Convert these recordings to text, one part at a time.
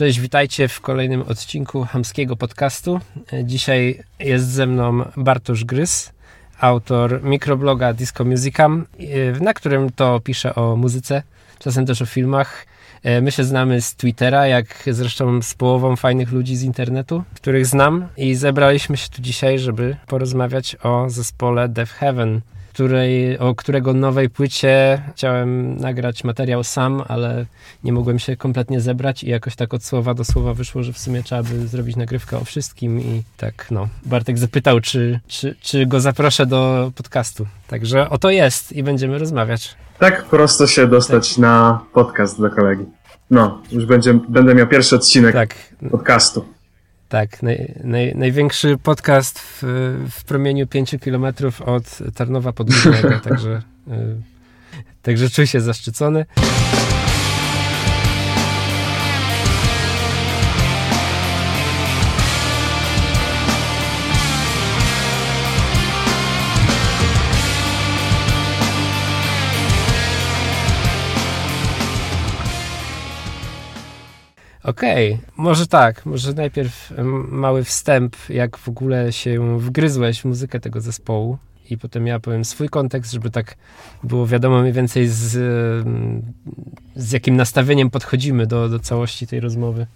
Cześć, witajcie w kolejnym odcinku Hamskiego Podcastu. Dzisiaj jest ze mną Bartosz Grys, autor mikrobloga Disco Musicam, na którym to pisze o muzyce, czasem też o filmach. My się znamy z Twittera, jak zresztą z połową fajnych ludzi z internetu, których znam i zebraliśmy się tu dzisiaj, żeby porozmawiać o zespole Death Heaven, której, o którego nowej płycie chciałem nagrać materiał sam, ale nie mogłem się kompletnie zebrać i jakoś tak od słowa do słowa wyszło, że w sumie trzeba by zrobić nagrywkę o wszystkim i tak no. Bartek zapytał, czy, czy, czy go zaproszę do podcastu. Także oto jest i będziemy rozmawiać. Tak prosto się dostać tak. na podcast do kolegi. No, już będzie, będę miał pierwszy odcinek tak. podcastu. Tak, naj, naj, największy podcast w, w promieniu 5 kilometrów od Tarnowa Podgórnego, także, y, także czuję się zaszczycony. Okej, okay. może tak, może najpierw mały wstęp, jak w ogóle się wgryzłeś w muzykę tego zespołu i potem ja powiem swój kontekst, żeby tak było wiadomo mniej więcej z, z jakim nastawieniem podchodzimy do, do całości tej rozmowy.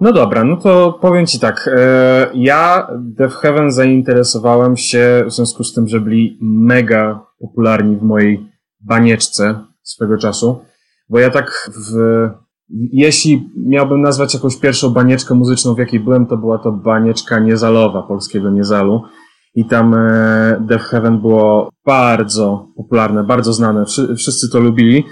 No dobra, no to powiem Ci tak. E, ja Death Heaven zainteresowałem się w związku z tym, że byli mega popularni w mojej banieczce swego czasu, bo ja tak w jeśli miałbym nazwać jakąś pierwszą banieczkę muzyczną, w jakiej byłem, to była to banieczka Niezalowa, polskiego Niezalu. I tam e, Death Heaven było bardzo popularne, bardzo znane. Wszyscy to lubili.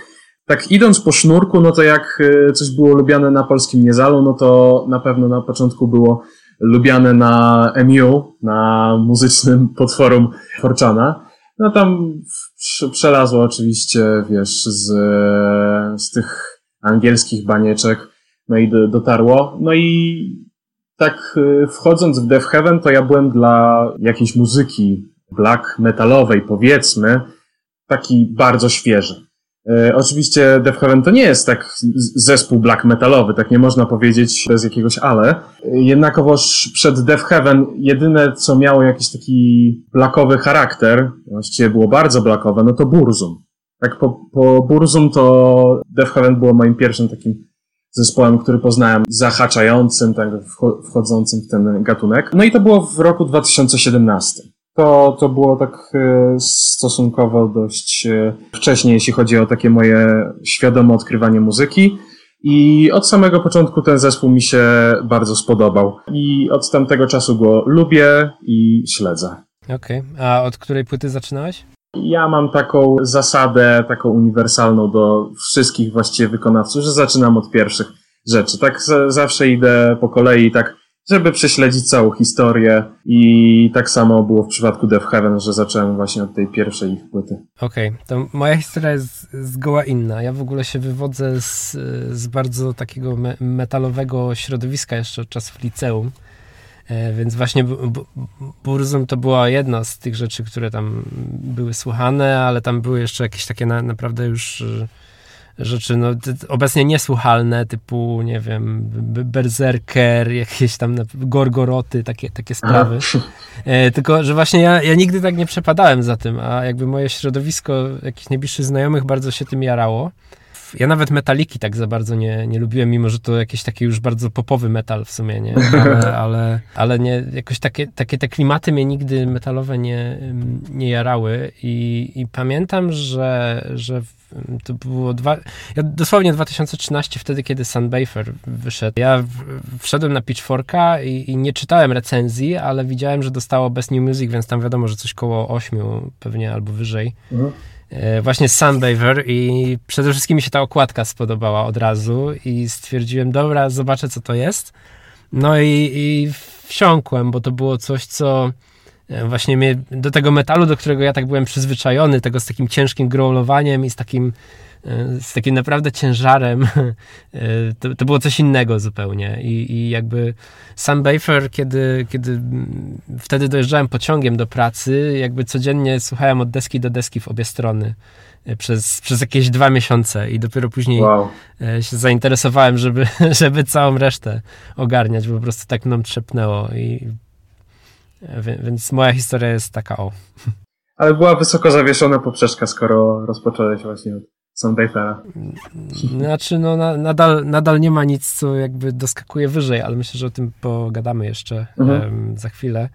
Tak idąc po sznurku, no to jak e, coś było lubiane na polskim Niezalu, no to na pewno na początku było lubiane na MU, na muzycznym potworum Forczana. No tam przelazło oczywiście, wiesz, z, z tych angielskich banieczek, no i dotarło. No i tak y, wchodząc w Death Heaven, to ja byłem dla jakiejś muzyki black metalowej, powiedzmy, taki bardzo świeży. E, oczywiście Death Heaven to nie jest tak zespół black metalowy, tak nie można powiedzieć bez jakiegoś ale. Jednakowoż przed Death Heaven jedyne, co miało jakiś taki blackowy charakter, właściwie było bardzo blackowe, no to Burzum. Tak po, po Burzum to Death Heaven było moim pierwszym takim zespołem, który poznałem, zahaczającym, tak, wchodzącym w ten gatunek. No i to było w roku 2017. To, to było tak e, stosunkowo dość e, wcześnie, jeśli chodzi o takie moje świadome odkrywanie muzyki. I od samego początku ten zespół mi się bardzo spodobał. I od tamtego czasu go lubię i śledzę. Okej. Okay. A od której płyty zaczynałeś? Ja mam taką zasadę, taką uniwersalną do wszystkich właściwie wykonawców, że zaczynam od pierwszych rzeczy. Tak zawsze idę po kolei, tak żeby prześledzić całą historię i tak samo było w przypadku Death Heaven, że zacząłem właśnie od tej pierwszej ich płyty. Okej, okay, to moja historia jest zgoła inna. Ja w ogóle się wywodzę z, z bardzo takiego me metalowego środowiska jeszcze od czasów liceum. E, więc właśnie Burzum to była jedna z tych rzeczy, które tam były słuchane, ale tam były jeszcze jakieś takie na, naprawdę już e, rzeczy no, obecnie niesłuchalne, typu, nie wiem, Berserker, jakieś tam Gorgoroty, takie, takie sprawy. E, tylko, że właśnie ja, ja nigdy tak nie przepadałem za tym, a jakby moje środowisko jakichś najbliższych znajomych bardzo się tym jarało ja nawet metaliki tak za bardzo nie, nie lubiłem, mimo że to jakiś taki już bardzo popowy metal w sumie, nie? Ale, ale, ale nie, jakoś takie, takie te klimaty mnie nigdy metalowe nie, nie jarały i, i pamiętam, że, że to było dwa, ja dosłownie 2013, wtedy kiedy Sunbafer wyszedł. Ja wszedłem na Pitchforka i, i, nie czytałem recenzji, ale widziałem, że dostało Best New Music, więc tam wiadomo, że coś koło 8 pewnie albo wyżej. Mhm. E, właśnie Sunbather i przede wszystkim mi się ta okładka spodobała od razu i stwierdziłem, dobra, zobaczę co to jest. No i, i wsiąkłem, bo to było coś, co e, właśnie mnie do tego metalu, do którego ja tak byłem przyzwyczajony, tego z takim ciężkim growlowaniem i z takim z takim naprawdę ciężarem. To, to było coś innego zupełnie. I, i jakby sam Bafer, kiedy, kiedy wtedy dojeżdżałem pociągiem do pracy, jakby codziennie słuchałem od deski do deski w obie strony przez, przez jakieś dwa miesiące i dopiero później wow. się zainteresowałem, żeby, żeby całą resztę ogarniać, bo po prostu tak mną trzepnęło i więc moja historia jest taka o. Ale była wysoko zawieszona poprzeczka, skoro rozpocząłeś właśnie od Sunbatera. Znaczy, no na, nadal, nadal nie ma nic, co jakby doskakuje wyżej, ale myślę, że o tym pogadamy jeszcze mhm. um, za chwilę.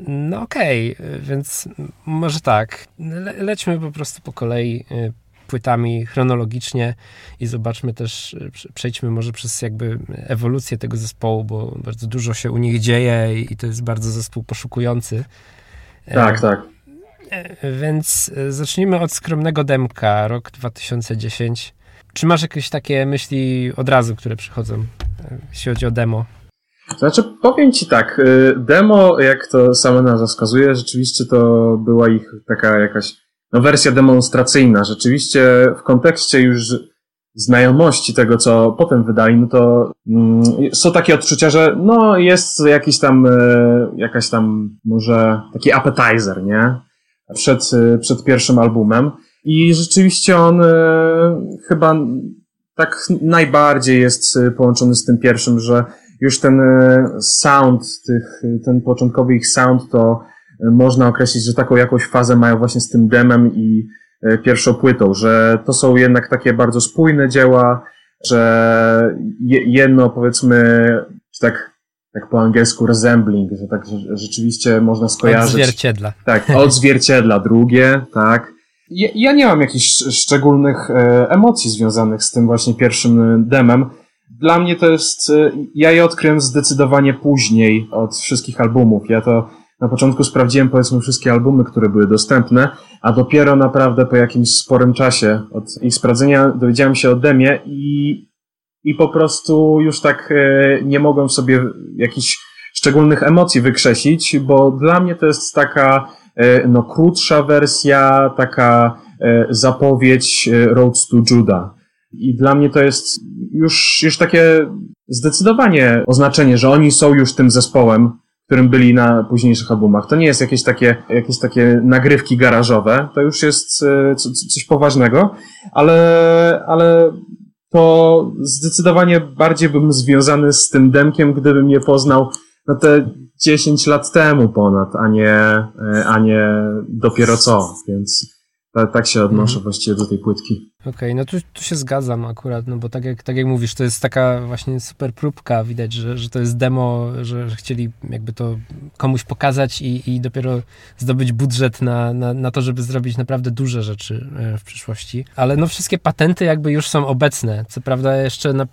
No okej, okay, więc może tak. Le, lećmy po prostu po kolei y, płytami chronologicznie i zobaczmy też, przejdźmy może przez jakby ewolucję tego zespołu, bo bardzo dużo się u nich dzieje i to jest bardzo zespół poszukujący. Tak, tak. E, więc zacznijmy od skromnego demka, rok 2010. Czy masz jakieś takie myśli od razu, które przychodzą, e, jeśli chodzi o demo? Znaczy, powiem ci tak, y, demo, jak to sama nazwa wskazuje, rzeczywiście to była ich taka jakaś no, wersja demonstracyjna. Rzeczywiście w kontekście już znajomości tego, co potem wydali, no to mm, są takie odczucia, że no jest jakiś tam, e, jakaś tam może taki appetizer, nie? Przed, e, przed pierwszym albumem. I rzeczywiście on e, chyba tak najbardziej jest połączony z tym pierwszym, że już ten sound, tych, ten początkowy ich sound to można określić, że taką jakąś fazę mają właśnie z tym demem i e, pierwszą płytą, że to są jednak takie bardzo spójne dzieła, że jedno powiedzmy, tak, tak po angielsku resembling, że tak rzeczywiście można skojarzyć. Odzwierciedla. Tak, odzwierciedla drugie, tak. Ja, ja nie mam jakichś szczególnych e, emocji związanych z tym właśnie pierwszym demem. Dla mnie to jest, e, ja je odkryłem zdecydowanie później od wszystkich albumów. Ja to na początku sprawdziłem powiedzmy wszystkie albumy, które były dostępne, a dopiero naprawdę po jakimś sporym czasie od ich sprawdzenia dowiedziałem się o demie i, i po prostu już tak e, nie mogłem sobie jakichś szczególnych emocji wykrzesić, bo dla mnie to jest taka e, no, krótsza wersja, taka e, zapowiedź Road to Judah. I dla mnie to jest już, już takie zdecydowanie oznaczenie, że oni są już tym zespołem, którym byli na późniejszych albumach. To nie jest jakieś takie, jakieś takie nagrywki garażowe, to już jest coś poważnego, ale, ale to zdecydowanie bardziej bym związany z tym demkiem, gdybym je poznał no te 10 lat temu ponad, a nie, e, a nie dopiero co, więc tak, tak się odnoszę mhm. właściwie do tej płytki. Okej, okay, no tu, tu się zgadzam akurat, no bo tak jak, tak jak mówisz, to jest taka właśnie super próbka, widać, że, że to jest demo, że, że chcieli jakby to komuś pokazać i, i dopiero zdobyć budżet na, na, na to, żeby zrobić naprawdę duże rzeczy e, w przyszłości. Ale no wszystkie patenty jakby już są obecne. Co prawda jeszcze na,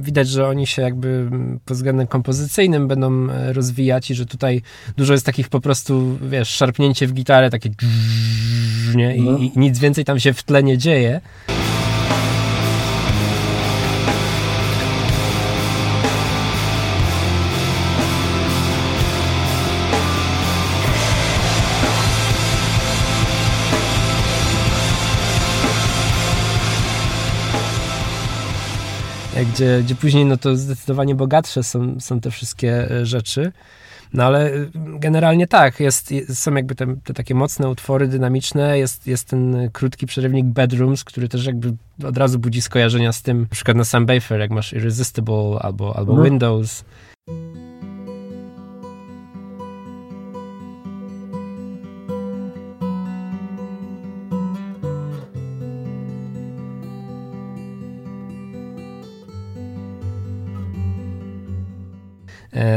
widać, że oni się jakby pod względem kompozycyjnym będą e, rozwijać i że tutaj dużo jest takich po prostu, wiesz, szarpnięcie w gitarę, takie nie? I, no. i nic więcej tam się w tle nie dzieje. Gdzie, gdzie później no to zdecydowanie bogatsze są, są te wszystkie e, rzeczy. No ale y, generalnie tak, jest, są jakby te, te, takie mocne utwory dynamiczne, jest, jest ten krótki przerywnik Bedrooms, który też jakby od razu budzi skojarzenia z tym, na przykład na Sam Bafer, jak masz Irresistible albo, albo mhm. Windows.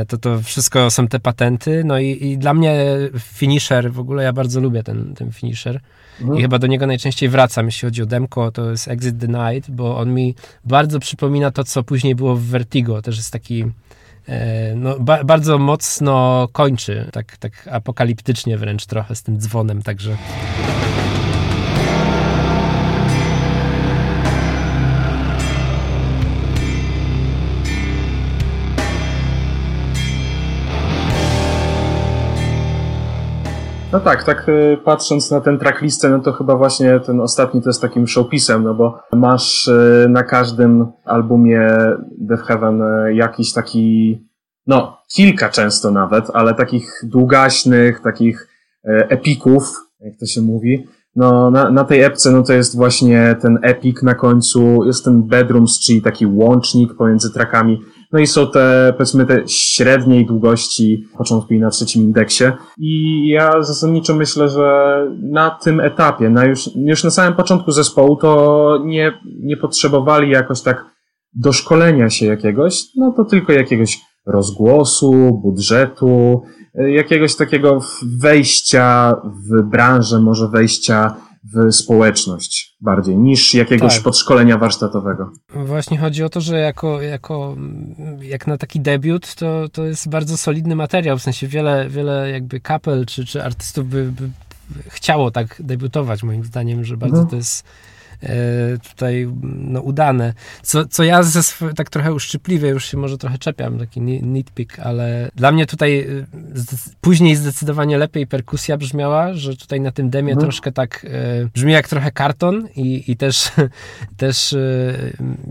To to wszystko są te patenty. No i, i dla mnie finisher, w ogóle ja bardzo lubię ten, ten finisher. Mhm. I chyba do niego najczęściej wracam, jeśli chodzi o demko, to jest Exit the Night, bo on mi bardzo przypomina to, co później było w Vertigo. Też jest taki e, no, ba bardzo mocno kończy, tak, tak apokaliptycznie wręcz trochę z tym dzwonem, także... No tak, tak y, patrząc na ten tracklistę, no to chyba właśnie ten ostatni to jest takim showpisem, no bo masz y, na każdym albumie Death Heaven y, jakiś taki, no kilka często nawet, ale takich długaśnych, takich epików, jak to się mówi. No na, na tej epce no to jest właśnie ten epik na końcu, jest ten bedrooms, czyli taki łącznik pomiędzy trackami no i są te, powiedzmy, te średniej długości początku i na trzecim indeksie. I ja zasadniczo myślę, że na tym etapie, na już, już na samym początku zespołu, to nie, nie potrzebowali jakoś tak doszkolenia się jakiegoś, no to tylko jakiegoś rozgłosu, budżetu, jakiegoś takiego wejścia w branżę, może wejścia w społeczność bardziej niż jakiegoś tak. podszkolenia warsztatowego. Właśnie chodzi o to, że jako, jako jak na taki debiut to, to jest bardzo solidny materiał, w sensie wiele, wiele jakby kapel czy, czy artystów by, by chciało tak debiutować moim zdaniem, że bardzo mhm. to jest tutaj no, udane. Co, co ja ze sw- tak trochę uszczypliwie, już się może trochę czepiam, taki nitpick, ale dla mnie tutaj e, później zdecydowanie lepiej perkusja brzmiała, że tutaj na tym demie mhm. troszkę tak e, brzmi jak trochę karton i, i też, też e,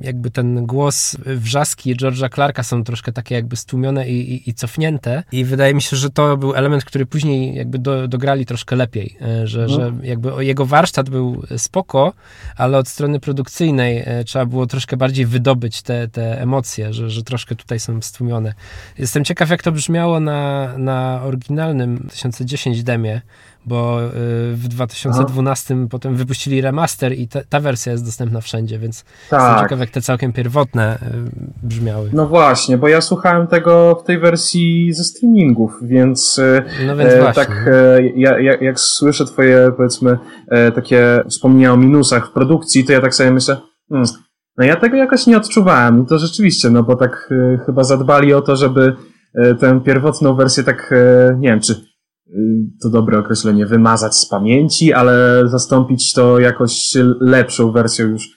jakby ten głos wrzaski George'a Clarka są troszkę takie jakby stłumione i, i, i, cofnięte i wydaje mi się, że to był element, który później jakby do, dograli troszkę lepiej, e, że, mhm. że jakby jego warsztat był spoko, ale od strony produkcyjnej e, trzeba było troszkę bardziej wydobyć te, te emocje, że, że troszkę tutaj są stłumione. Jestem ciekaw, jak to brzmiało na, na oryginalnym 1010 demie, bo y, w 2012 Aha. potem wypuścili remaster i ta, ta, wersja jest dostępna wszędzie, więc tak. jestem ciekaw, jak te całkiem pierwotne y, brzmiały. No właśnie, bo ja słuchałem tego w tej wersji ze streamingów, więc, y, no więc e, tak e, ja, jak, jak słyszę twoje, powiedzmy, e, takie wspomnienia o minusach w produkcji, to ja tak sobie myślę, hmm, no ja tego jakoś nie odczuwałem. To rzeczywiście, no bo tak e, chyba zadbali o to, żeby e, tę pierwotną wersję tak, e, nie wiem, czy to dobre określenie, wymazać z pamięci, ale zastąpić to jakoś lepszą wersją już,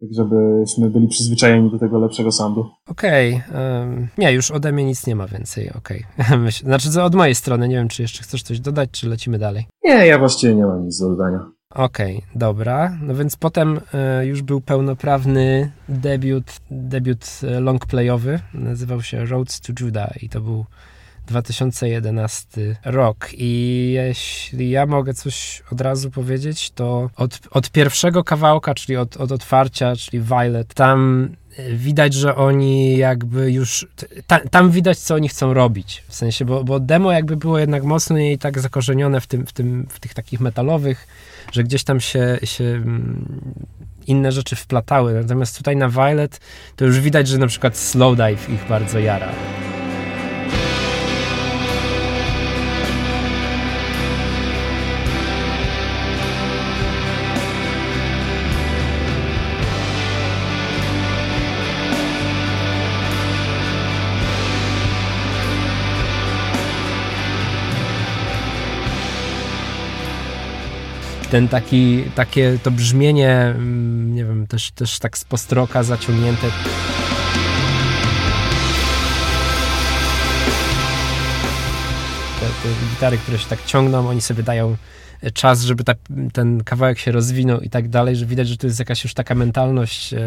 tak żebyśmy byli przyzwyczajeni do tego lepszego soundu. Okej, okay. um, nie, już ode mnie nic nie ma więcej, okej. Okay. znaczy od mojej strony, nie wiem, czy jeszcze chcesz coś dodać, czy lecimy dalej? Nie, ja właściwie nie mam nic do dodania. Okej, okay, dobra. No więc potem e, już był pełnoprawny debiut, debiut e, longplayowy. Nazywał się Roads to Judah i to był 2011 rok. I jeśli ja mogę coś od razu powiedzieć, to od, od pierwszego kawałka, czyli od, od otwarcia, czyli Violet, tam widać, że oni jakby już. Ta, tam widać, co oni chcą robić. W sensie, bo, bo demo jakby było jednak mocniej tak zakorzenione w, tym, w, tym, w tych takich metalowych, że gdzieś tam się, się mm, inne rzeczy wplatały. Natomiast tutaj na Violet to już widać, że na przykład Slowdive ich bardzo jara. Ten taki, takie to brzmienie, mm, nie wiem, też, też tak z postroka zaciągnięte. Te, te gitary, które się tak ciągną, oni sobie dają czas, żeby ta, ten kawałek się rozwinął i tak dalej, że widać, że to jest jakaś już taka mentalność, e,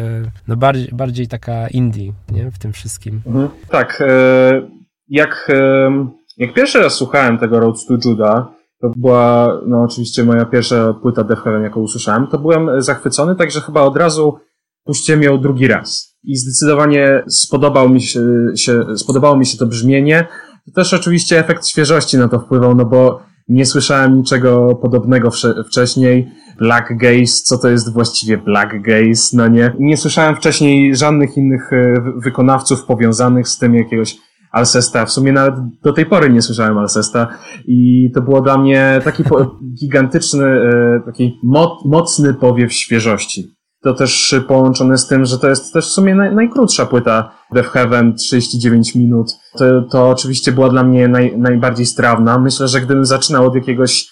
no bardziej, bardziej taka indie, nie, w tym wszystkim. Mhm. Tak, e, jak, e, jak pierwszy raz słuchałem tego Road to Judah, to była, no oczywiście moja pierwsza płyta Death Heaven, jaką usłyszałem. To byłem zachwycony, także chyba od razu puściłem ją drugi raz. I zdecydowanie spodobał mi się, się, spodobało mi się to brzmienie. To też oczywiście efekt świeżości na to wpływał, no bo nie słyszałem niczego podobnego wcześniej. Black Gaze, co to jest właściwie Black Gaze, no nie. Nie słyszałem wcześniej żadnych innych e, wykonawców powiązanych z tym jakiegoś Alcesta. W sumie nawet do tej pory nie słyszałem Alcesta i to było dla mnie taki gigantyczny, e, taki mocny powiew świeżości. To też połączone z tym, że to jest też w sumie naj, najkrótsza płyta Death Heaven, 39 minut. To, to oczywiście była dla mnie naj, najbardziej strawna. Myślę, że gdybym zaczynał od jakiegoś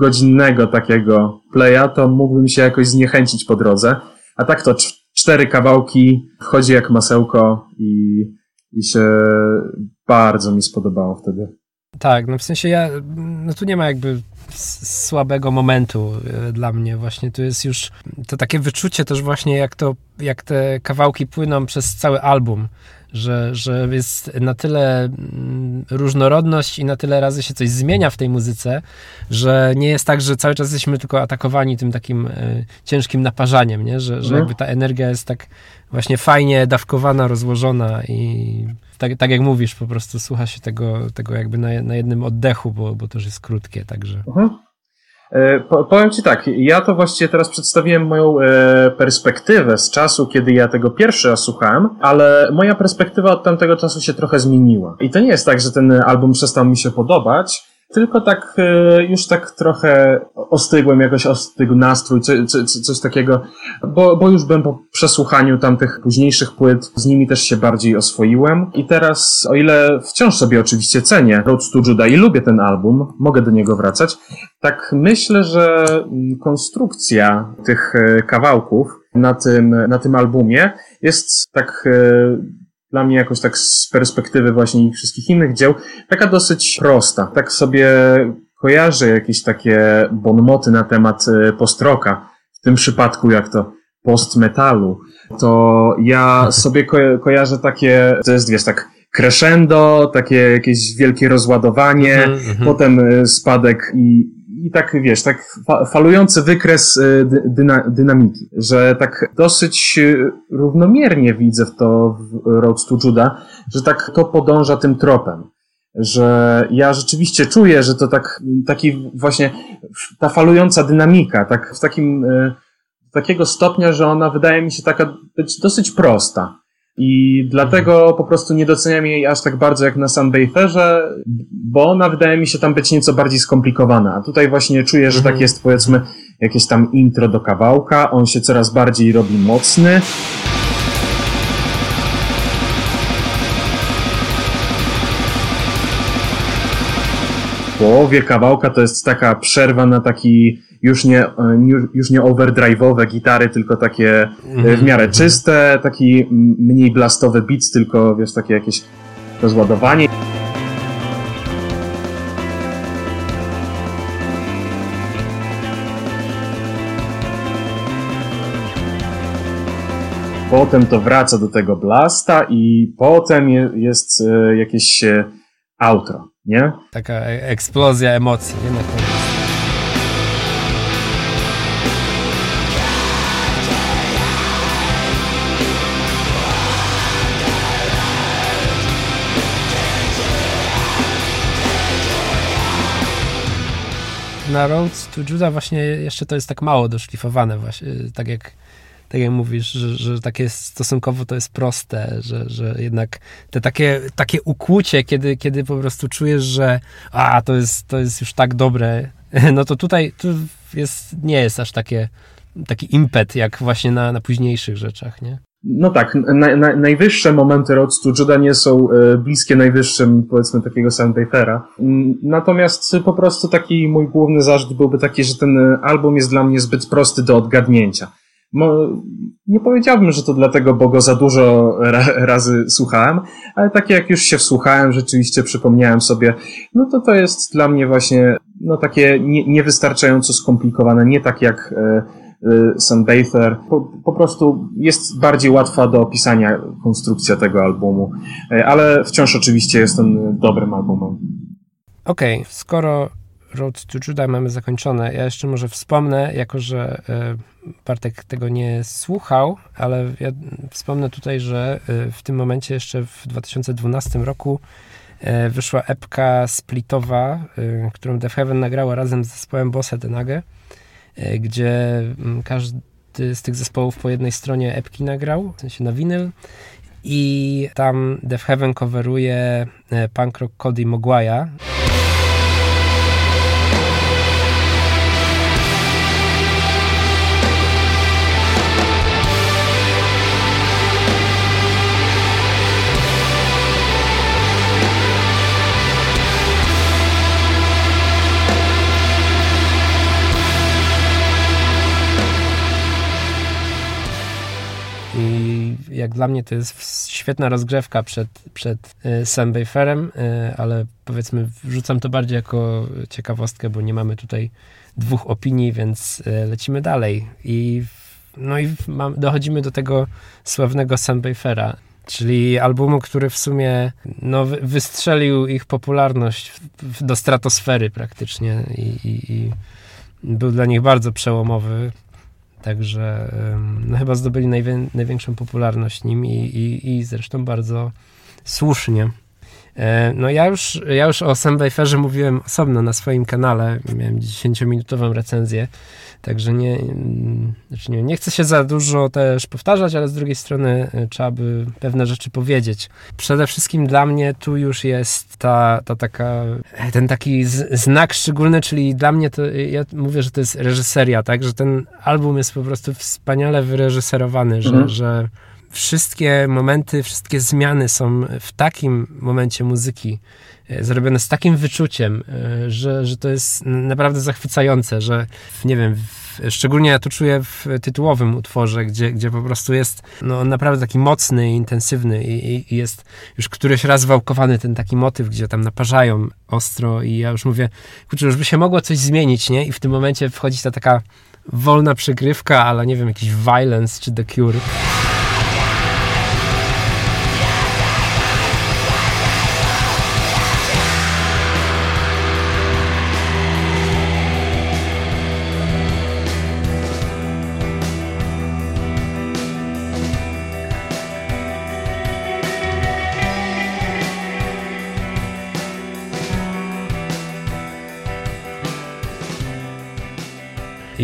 godzinnego takiego playa, to mógłbym się jakoś zniechęcić po drodze. A tak to cztery kawałki, wchodzi jak masełko i i się bardzo mi spodobało wtedy. Tak, no w sensie ja, no tu nie ma jakby słabego momentu e, dla mnie. Właśnie tu jest już to takie wyczucie też właśnie, jak, to, jak te kawałki płyną przez cały album że, że jest na tyle mm, różnorodność i na tyle razy się coś zmienia w tej muzyce, że nie jest tak, że cały czas jesteśmy tylko atakowani tym takim e, ciężkim naparzaniem, nie? Że, że mhm. jakby ta energia jest tak właśnie fajnie dawkowana, rozłożona i tak, tak jak mówisz, po prostu słucha się tego, tego jakby na, na jednym oddechu, bo, bo to już jest krótkie, także... Mhm. E, powiem Ci tak, ja to właściwie teraz przedstawiłem moją e, perspektywę z czasu, kiedy ja tego pierwszy raz słuchałem, ale moja perspektywa od tamtego czasu się trochę zmieniła. I to nie jest tak, że ten album przestał mi się podobać, tylko tak e, już tak trochę ostygłem, jakoś ostygł nastrój, coś, coś, coś takiego, bo, bo już byłem po przesłuchaniu tamtych późniejszych płyt, z nimi też się bardziej oswoiłem. I teraz, o ile wciąż sobie oczywiście cenię Road to Judah i lubię ten album, mogę do niego wracać, tak myślę, że konstrukcja tych e, kawałków na tym, na tym albumie jest tak e, dla mnie jakoś tak z perspektywy właśnie wszystkich innych dzieł, taka dosyć prosta. Tak sobie kojarzę jakieś takie bonmoty na temat e, postroka. W tym przypadku jak to post-metalu, to ja sobie ko kojarzę takie, to jest wiesz, tak crescendo, takie jakieś wielkie rozładowanie, mm -hmm. potem e, spadek i, i tak, wiesz, tak falujący wykres y, dyna, dynamiki, że tak dosyć y, równomiernie widzę w to w Road to Juda, że tak to podąża tym tropem. Że ja rzeczywiście czuję, że to tak, taki właśnie, ta falująca dynamika, tak w takim, y, takiego stopnia, że ona wydaje mi się taka być dosyć prosta i dlatego po prostu nie doceniam jej aż tak bardzo jak na Sunbatherze, bo ona wydaje mi się tam być nieco bardziej skomplikowana. A tutaj właśnie czuję, że tak mhm. jest powiedzmy jakieś tam intro do kawałka, on się coraz bardziej robi mocny. Połowie kawałka to jest taka przerwa na taki już nie, e, już nie overdrive'owe gitary, tylko takie e, w mhm. miarę czyste, taki mniej blastowy beat, tylko wiesz, takie jakieś rozładowanie. Potem to wraca do tego blasta i potem jest e, jakieś outro, nie? Taka eksplozja emocji, nie? Na koniec. na Road to Judah właśnie jeszcze to jest tak mało doszlifowane właśnie, tak jak tak jak mówisz, że, że takie stosunkowo to jest proste, że, że jednak te takie, takie ukłucie, kiedy, kiedy po prostu czujesz, że a, to jest, to jest już tak dobre, no to tutaj tu jest, nie jest aż takie, taki impet, jak właśnie na, na późniejszych rzeczach, nie? No tak, na, na, najwyższe momenty Road to Juda nie są e, bliskie najwyższym, powiedzmy, takiego Sandpapera. Natomiast po prostu taki mój główny zarzut byłby taki, że ten album jest dla mnie zbyt prosty do odgadnięcia. Nie powiedziałbym, że to dlatego, bo go za dużo ra, razy słuchałem, ale tak jak już się wsłuchałem, rzeczywiście przypomniałem sobie, no to to jest dla mnie właśnie, no takie nie, niewystarczająco skomplikowane, nie tak jak e, Y, Sunbather. Po, po prostu jest bardziej łatwa do opisania konstrukcja tego albumu, y, ale wciąż oczywiście jest on dobrym albumem. Okej, okay, skoro Road to Judah mamy zakończone, ja jeszcze może wspomnę, jako że y, Bartek tego nie słuchał, ale ja wspomnę tutaj, że w tym momencie jeszcze w 2012 roku wyszła epka splitowa, którą Def Heaven nagrała razem z zespołem Bossa Denage E, gdzie mm, każdy z tych zespołów po jednej stronie epki nagrał, w sensie na winyl i tam Def Heaven coveruje e, punk rock Cody Mogwai'a. jak dla mnie to jest świetna rozgrzewka przed, przed y, Sam Bayfairem, y, ale powiedzmy wrzucam to bardziej jako ciekawostkę, bo nie mamy tutaj dwóch opinii, więc y, lecimy dalej. I, no i mam, dochodzimy do tego sławnego Sam Bayfera, czyli albumu, który w sumie no, wystrzelił ich popularność do stratosfery praktycznie i, i, i był dla nich bardzo przełomowy. Także no, chyba zdobyli najwię, największą popularność nim i, i, i zresztą bardzo słusznie. E, no ja już, ja już o Sam Waferze mówiłem osobno na swoim kanale, miałem 10-minutową recenzję, także nie, znaczy nie, nie chcę się za dużo też powtarzać, ale z drugiej strony e, trzeba by pewne rzeczy powiedzieć. Przede wszystkim dla mnie tu już jest ta, ta taka, ten taki znak szczególny, czyli dla mnie to, ja mówię, że to jest reżyseria, tak, że ten album jest po prostu wspaniale wyreżyserowany, że, mhm. że wszystkie momenty, wszystkie zmiany są w takim momencie muzyki e, zrobione z takim wyczuciem, e, że, że to jest naprawdę zachwycające, że nie wiem, szczególnie ja to czuję w tytułowym utworze, gdzie, gdzie po prostu jest no, naprawdę taki mocny, intensywny i, i jest już któryś raz wałkowany ten taki motyw, gdzie tam naparzają ostro i ja już mówię, kurczę, już by się mogło coś zmienić, nie? I w tym momencie wchodzi ta taka wolna przegrywka, ale nie wiem, jakiś violence czy The Cure.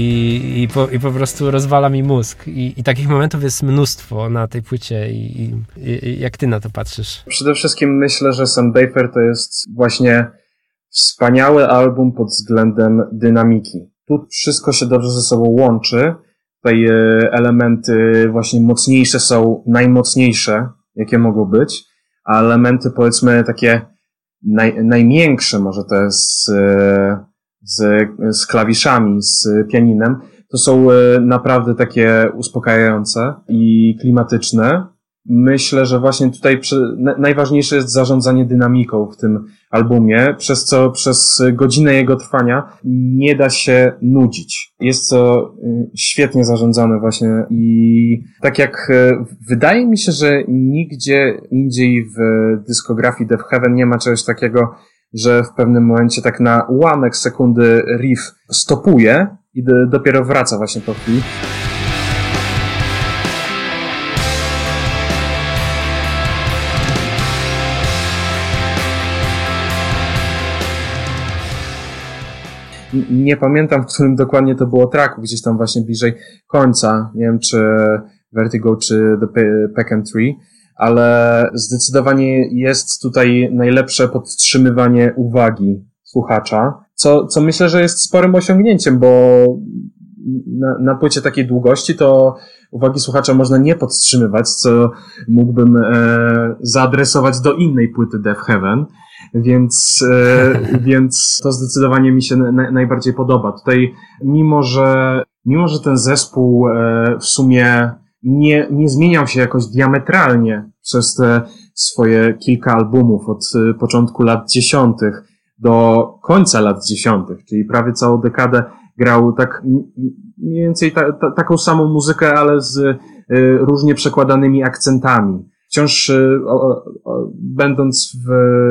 I, i, po, i po prostu rozwala mi mózg. I, I, takich momentów jest mnóstwo na tej płycie i, i, jak ty na to patrzysz? Przede wszystkim myślę, że Sandpaper to jest właśnie wspaniały album pod względem dynamiki. Tu wszystko się dobrze ze sobą łączy. Tutaj e, elementy właśnie mocniejsze są najmocniejsze, jakie mogą być, a elementy powiedzmy takie naj, najmiększe, może to jest z, z klawiszami, z pianinem, to są e, naprawdę takie uspokajające i klimatyczne. Myślę, że właśnie tutaj najważniejsze jest zarządzanie dynamiką w tym albumie, przez co przez godzinę jego trwania nie da się nudzić. Jest to e, świetnie zarządzane właśnie i tak jak e, wydaje mi się, że nigdzie indziej w dyskografii Death Heaven nie ma czegoś takiego, że w pewnym momencie tak na ułamek sekundy riff stopuje i dopiero wraca właśnie po chwili. Nie pamiętam, w którym dokładnie to było traku, gdzieś tam właśnie bliżej końca. Nie wiem, czy Vertigo, czy The Peck and Tree ale zdecydowanie jest tutaj najlepsze podtrzymywanie uwagi słuchacza, co, co myślę, że jest sporym osiągnięciem, bo na, na płycie takiej długości to uwagi słuchacza można nie podtrzymywać, co mógłbym e, zaadresować do innej płyty Death Heaven, więc, e, więc to zdecydowanie mi się na, najbardziej podoba. Tutaj, mimo że, mimo że ten zespół e, w sumie nie, nie zmieniał się jakoś diametralnie przez te swoje kilka albumów od y, początku lat dziesiątych do końca lat dziesiątych, czyli prawie całą dekadę grał tak mniej więcej ta, ta, taką samą muzykę, ale z y, różnie przekładanymi akcentami. Wciąż y, o, o, będąc w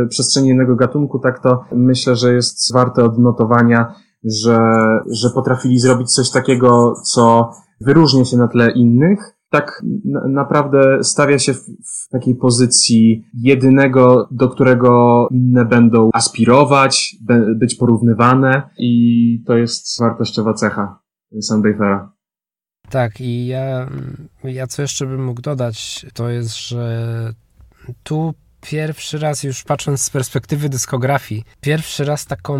przestrzeni innego gatunku, tak to myślę, że jest warte odnotowania, że, że potrafili zrobić coś takiego, co wyróżnia się na tle innych, tak naprawdę stawia się w, w, takiej pozycji jedynego, do którego inne będą aspirować, be, być porównywane i to jest wartościowa cecha Sunbayfera. Tak, i ja, ja co jeszcze bym mógł dodać, to jest, że tu pierwszy raz, już patrząc z perspektywy dyskografii, pierwszy raz taką,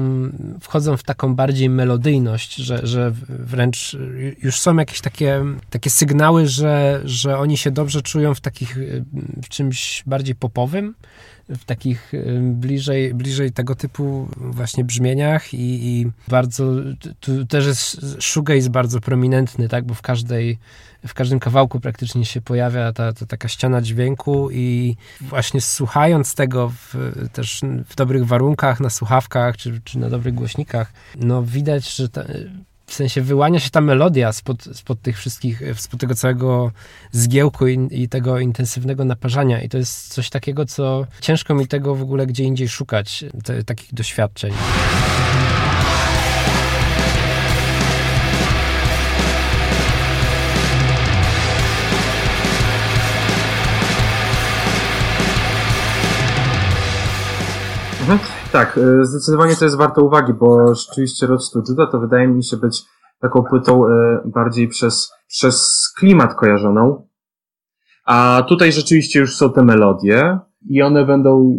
wchodzą w taką bardziej melodyjność, że, że wręcz już są jakieś takie, takie sygnały, że, że oni się dobrze czują w takich, w czymś bardziej popowym, w takich bliżej, bliżej tego typu właśnie brzmieniach i, i bardzo, tu też jest shoegaze bardzo prominentny, tak, bo w każdej w każdym kawałku praktycznie się pojawia ta, ta taka ściana dźwięku i właśnie słuchając tego w, też w dobrych warunkach, na słuchawkach czy, czy na dobrych głośnikach, no widać, że ta, w sensie wyłania się ta melodia spod, spod tych wszystkich, spod tego całego zgiełku i, i, tego intensywnego naparzania. I to jest coś takiego, co ciężko mi tego w ogóle gdzie indziej szukać, te, takich doświadczeń. Mhm. Tak, y, zdecydowanie to jest warte uwagi, bo rzeczywiście Road to to wydaje mi się być taką płytą y, bardziej przez, przez klimat kojarzoną. A tutaj rzeczywiście już są te melodie i one będą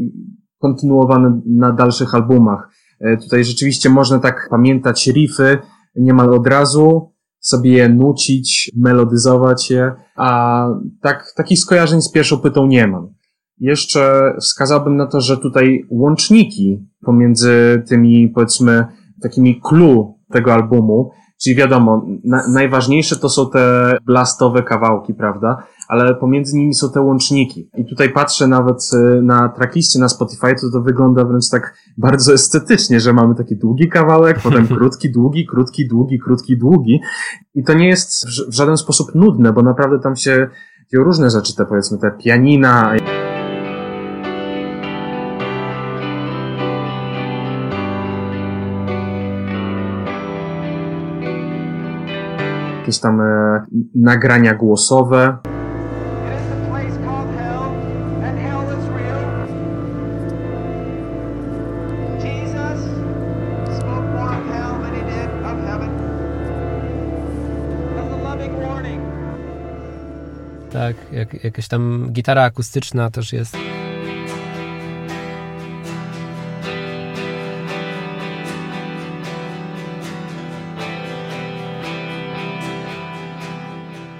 kontynuowane na dalszych albumach. Y, tutaj rzeczywiście można tak pamiętać riffy niemal od razu, sobie je nucić, melodyzować je, a tak, takich skojarzeń z pierwszą płytą nie mam. Jeszcze wskazałbym na to, że tutaj łączniki pomiędzy tymi, powiedzmy, takimi clue tego albumu, czyli wiadomo, na, najważniejsze to są te blastowe kawałki, prawda? Ale pomiędzy nimi są te łączniki. I tutaj patrzę nawet y, na tracklistie na Spotify, to to wygląda wręcz tak bardzo estetycznie, że mamy taki długi kawałek, potem krótki, długi, krótki, długi, krótki, długi. I to nie jest w żaden sposób nudne, bo naprawdę tam się dzieją różne rzeczy, te powiedzmy, te pianina. Jakieś tam e, nagrania głosowe. Tak, jak, jakaś tam gitara akustyczna też jest.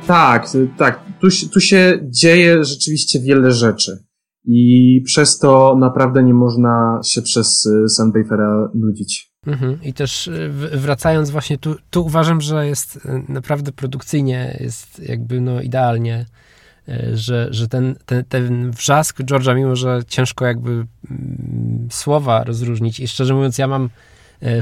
Tak, tak. Tu, tu się dzieje rzeczywiście wiele rzeczy. I przez to naprawdę nie można się przez y, Sunbatera nudzić. Mhm. I też y, wracając właśnie tu, tu uważam, że jest y, naprawdę produkcyjnie, jest jakby no idealnie, że, że ten, ten, ten wrzask George'a, mimo że ciężko jakby mm, słowa rozróżnić i szczerze mówiąc ja mam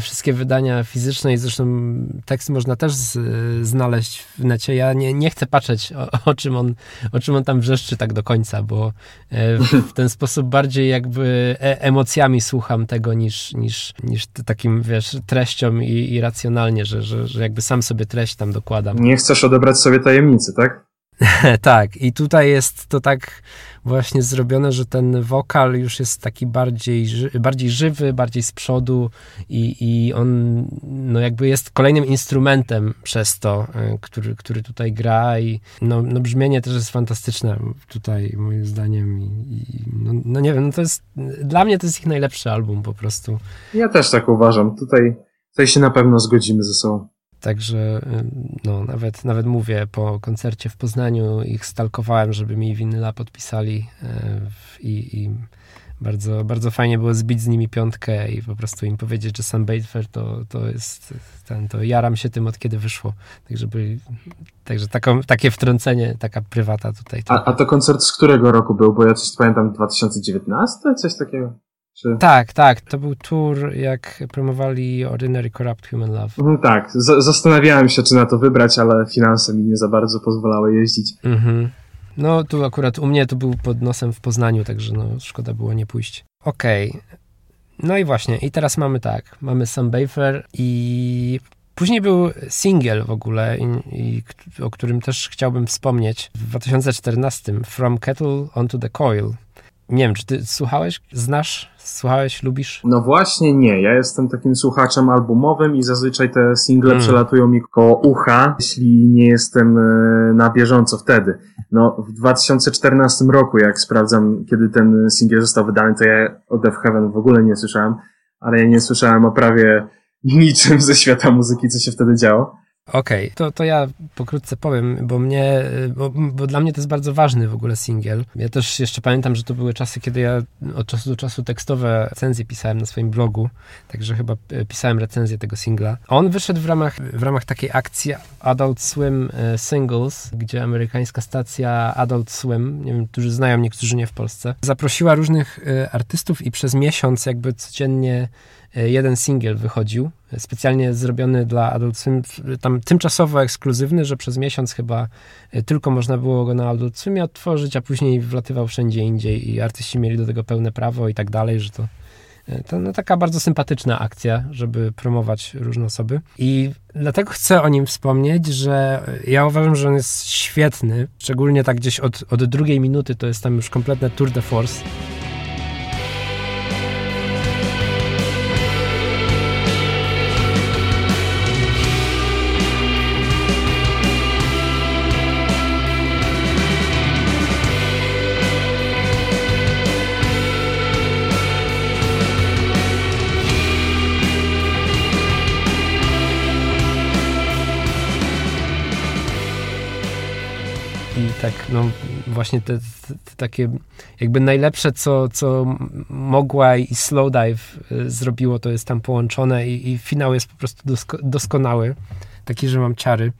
wszystkie wydania fizyczne i zresztą teksty można też z, znaleźć w necie. Ja nie, nie chcę patrzeć o, o, czym on, o czym on tam wrzeszczy tak do końca, bo e, w, w ten sposób bardziej jakby e, emocjami słucham tego niż, niż, niż takim, wiesz, treścią i, i racjonalnie, że, że, że jakby sam sobie treść tam dokładam. Nie chcesz odebrać sobie tajemnicy, tak? tak, i tutaj jest to tak właśnie zrobione, że ten wokal już jest taki bardziej, bardziej żywy, bardziej z przodu i, i on no jakby jest kolejnym instrumentem przez to, e, który, który tutaj gra i no, no brzmienie też jest fantastyczne tutaj moim zdaniem i, i no, no, nie wiem, no to jest, dla mnie to jest ich najlepszy album po prostu. Ja też tak uważam, tutaj, tutaj się na pewno zgodzimy ze sobą. Także no, nawet, nawet mówię, po koncercie w Poznaniu ich stalkowałem, żeby mi winyla podpisali e, i, i bardzo, bardzo fajnie było zbić z nimi piątkę i po prostu im powiedzieć, że Sam Batefer to, to jest ten, to jaram się tym od kiedy wyszło. Tak, żeby, także taką, takie wtrącenie, taka prywata tutaj. A, a to koncert z którego roku był? Bo ja coś pamiętam 2019? Coś takiego? Czy... Tak, tak. To był tour, jak promowali Ordinary Corrupt Human Love. Mhm, tak. Z zastanawiałem się, czy na to wybrać, ale finanse mi nie za bardzo pozwalały jeździć. Mhm. No, tu akurat u mnie to był pod nosem w Poznaniu, także no, szkoda było nie pójść. Okej. Okay. No i właśnie, i teraz mamy tak. Mamy Sam Bafer i Później był single w ogóle, i, i, o którym też chciałbym wspomnieć. W 2014 From Kettle Onto the Coil. Nie wiem, czy ty słuchałeś, znasz, słuchałeś, lubisz? No właśnie nie. Ja jestem takim słuchaczem albumowym i zazwyczaj te single mm. przelatują mi koło ucha, jeśli nie jestem e, na bieżąco wtedy. No w 2014 roku, jak sprawdzam, kiedy ten single został wydany, to ja o Death Heaven w ogóle nie słyszałem, ale ja nie słyszałem o prawie niczym ze świata muzyki, co się wtedy działo. Okej, okay. to, to ja pokrótce powiem, bo mnie, bo, bo, dla mnie to jest bardzo ważny w ogóle singiel. Ja też jeszcze pamiętam, że to były czasy, kiedy ja od czasu do czasu tekstowe recenzje pisałem na swoim blogu, także chyba e, pisałem recenzję tego singla. On wyszedł w ramach, w ramach takiej akcji Adult Swim e, Singles, gdzie amerykańska stacja Adult Swim, nie wiem, którzy znają, niektórzy nie w Polsce, zaprosiła różnych e, artystów i przez miesiąc jakby codziennie jeden singiel wychodził, specjalnie zrobiony dla Adult Swim, tam tymczasowo ekskluzywny, że przez miesiąc chyba tylko można było go na Adult Swimie odtworzyć, a później wlatywał wszędzie indziej i artyści mieli do tego pełne prawo i tak dalej, że to to no, taka bardzo sympatyczna akcja, żeby promować różne osoby. I dlatego chcę o nim wspomnieć, że ja uważam, że on jest świetny. Szczególnie tak gdzieś od, od drugiej minuty to jest tam już kompletne tour de force. Tak, no właśnie te, te, takie jakby najlepsze, co, co mogła i Slowdive y, zrobiło, to jest tam połączone i, i finał jest po prostu dosko, doskonały. Taki, że mam ciary.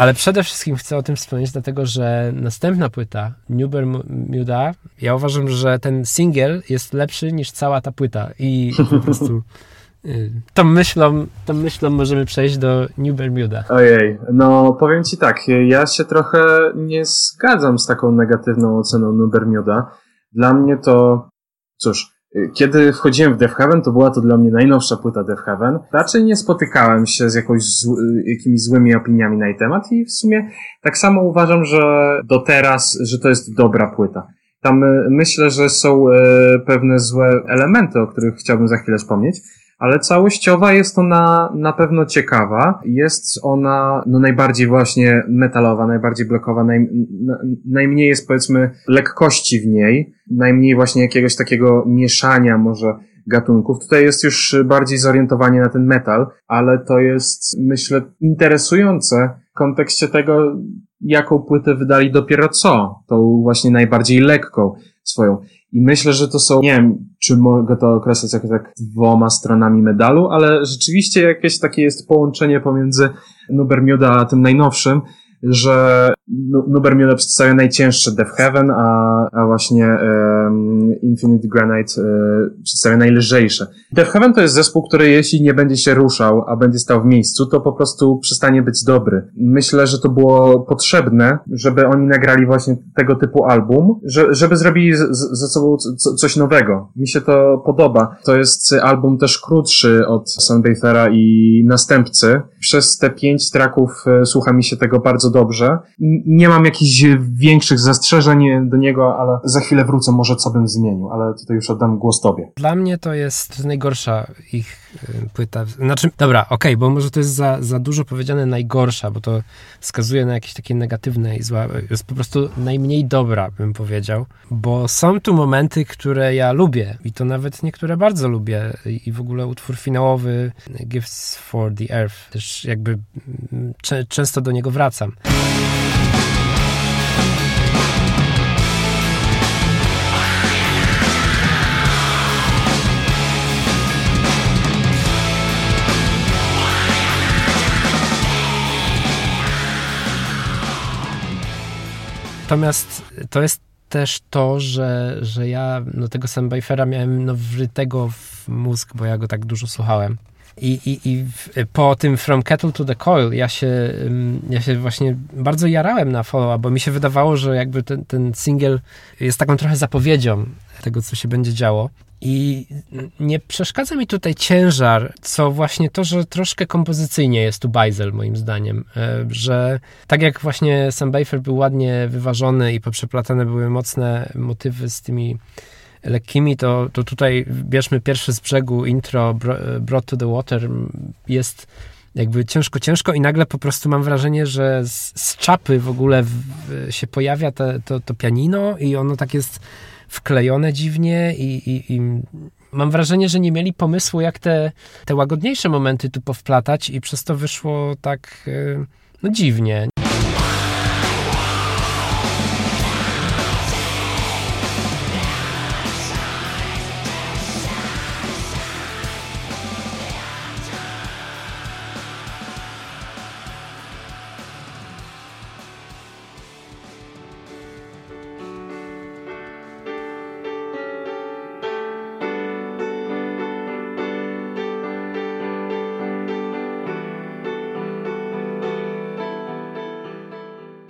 Ale przede wszystkim chcę o tym wspomnieć, dlatego że następna płyta, New Bermuda, ja uważam, że ten singiel jest lepszy niż cała ta płyta i po prostu y, tą myślą, tą myślą możemy przejść do New Bermuda. Ojej, no powiem ci tak, ja się trochę nie zgadzam z taką negatywną oceną New Bermuda. Dla mnie to, cóż, kiedy wchodziłem w Death Heaven, to była to dla mnie najnowsza płyta Death Heaven. Raczej nie spotykałem się z jakąś zł, jakimiś złymi opiniami na jej temat i w sumie tak samo uważam, że do teraz, że to jest dobra płyta. Tam e, myślę, że są e, pewne złe elementy, o których chciałbym za chwilę wspomnieć, ale całościowa jest ona na pewno ciekawa. Jest ona no, najbardziej właśnie metalowa, najbardziej blokowa, naj, najmniej jest powiedzmy lekkości w niej, najmniej właśnie jakiegoś takiego mieszania może gatunków. Tutaj jest już bardziej zorientowanie na ten metal, ale to jest myślę interesujące w kontekście tego, jaką płytę wydali dopiero co. Tą właśnie najbardziej lekką swoją. I myślę, że to są, nie wiem, czy mogę to określać jako tak dwoma stronami medalu, ale rzeczywiście jakieś takie jest połączenie pomiędzy Nubermiuda a tym najnowszym, że Nubermule przedstawia najcięższe Death Heaven, a, a właśnie um, Infinite Granite um, przedstawia najlżejsze. Death Heaven to jest zespół, który jeśli nie będzie się ruszał, a będzie stał w miejscu, to po prostu przestanie być dobry. Myślę, że to było potrzebne, żeby oni nagrali właśnie tego typu album, że, żeby zrobili ze sobą coś nowego. Mi się to podoba. To jest album też krótszy od Sunbathera i następcy. Przez te pięć traków e, słucha mi się tego bardzo dobrze. Nie mam jakichś większych zastrzeżeń do niego, ale za chwilę wrócę, może co bym zmienił, ale tutaj już oddam głos tobie. Dla mnie to jest najgorsza ich y, płyta. Znaczy, dobra, okej, okay, bo może to jest za, za dużo powiedziane najgorsza, bo to wskazuje na jakieś takie negatywne i złe. Jest po prostu najmniej dobra, bym powiedział, bo są tu momenty, które ja lubię i to nawet niektóre bardzo lubię i w ogóle utwór finałowy Gifts for the Earth też jakby mm, często do niego wracam. Natomiast to jest też to, że, że ja no, tego Sandbifera miałem no, wrytego w mózg, bo ja go tak dużo słuchałem. I, i, I po tym From Kettle to the Coil ja się, ja się właśnie bardzo jarałem na follow bo mi się wydawało, że jakby ten, ten single jest taką trochę zapowiedzią tego, co się będzie działo. I nie przeszkadza mi tutaj ciężar, co właśnie to, że troszkę kompozycyjnie jest tu bajzel, moim zdaniem. E, że tak jak właśnie Sam Bafer był ładnie wyważony i poprzeplatane były mocne motywy z tymi lekkimi, to, to tutaj bierzmy pierwszy z brzegu intro Brought to the Water jest jakby ciężko, ciężko i nagle po prostu mam wrażenie, że z, z czapy w ogóle w, się pojawia te, to, to pianino i ono tak jest wklejone dziwnie i, i, i mam wrażenie, że nie mieli pomysłu, jak te, te łagodniejsze momenty tu powplatać i przez to wyszło tak e, no dziwnie.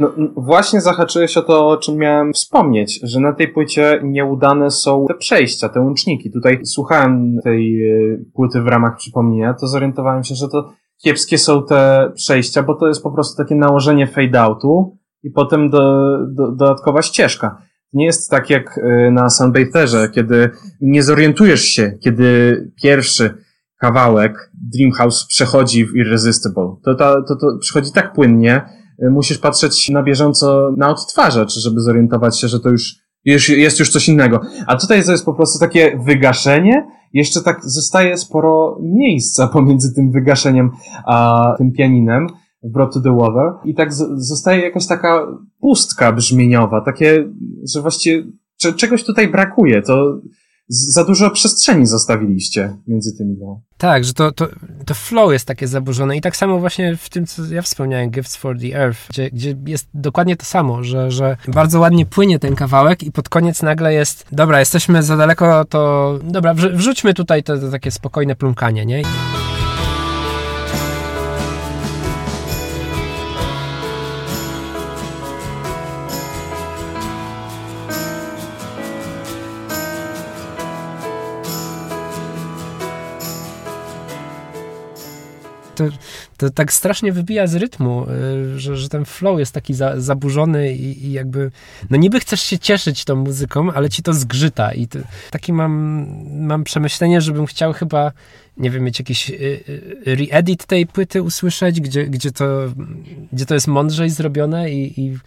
No, właśnie zahaczyłeś o to, o czym miałem wspomnieć, że na tej płycie nieudane są te przejścia, te łączniki. Tutaj słuchałem tej e, płyty w ramach przypomnienia, to zorientowałem się, że to kiepskie są te przejścia, bo to jest po prostu takie nałożenie fade-outu i potem do, do, dodatkowa ścieżka. Nie jest tak jak e, na Sunbatherze, kiedy nie zorientujesz się, kiedy pierwszy kawałek Dreamhouse przechodzi w Irresistible. To, to, to, to przychodzi tak płynnie, musisz patrzeć na bieżąco na odtwarzacz, żeby zorientować się, że to już, już jest już coś innego. A tutaj to jest po prostu takie wygaszenie, jeszcze tak zostaje sporo miejsca pomiędzy tym wygaszeniem a tym pianinem w Brought to the Water i tak zostaje jakaś taka pustka brzmieniowa, takie, że właściwie czegoś tutaj brakuje. To za dużo przestrzeni zostawiliście między tymi dwoma. Tak, że to, to, to flow jest takie zaburzone i tak samo właśnie w tym, co ja wspomniałem, Gifts for the Earth, gdzie, gdzie jest dokładnie to samo, że, że bardzo ładnie płynie ten kawałek i pod koniec nagle jest, dobra, jesteśmy za daleko, to dobra, wrzućmy tutaj to, takie spokojne plumkanie, nie? To, to tak strasznie wybija z rytmu, y, że, że ten flow jest taki za, zaburzony i, i, jakby, no niby chcesz się cieszyć tą muzyką, ale ci to zgrzyta i to, taki mam, mam przemyślenie, żebym chciał chyba, nie wiem, mieć jakiś y, y, re-edit tej płyty usłyszeć, gdzie, gdzie, to, gdzie to jest mądrzej zrobione i, i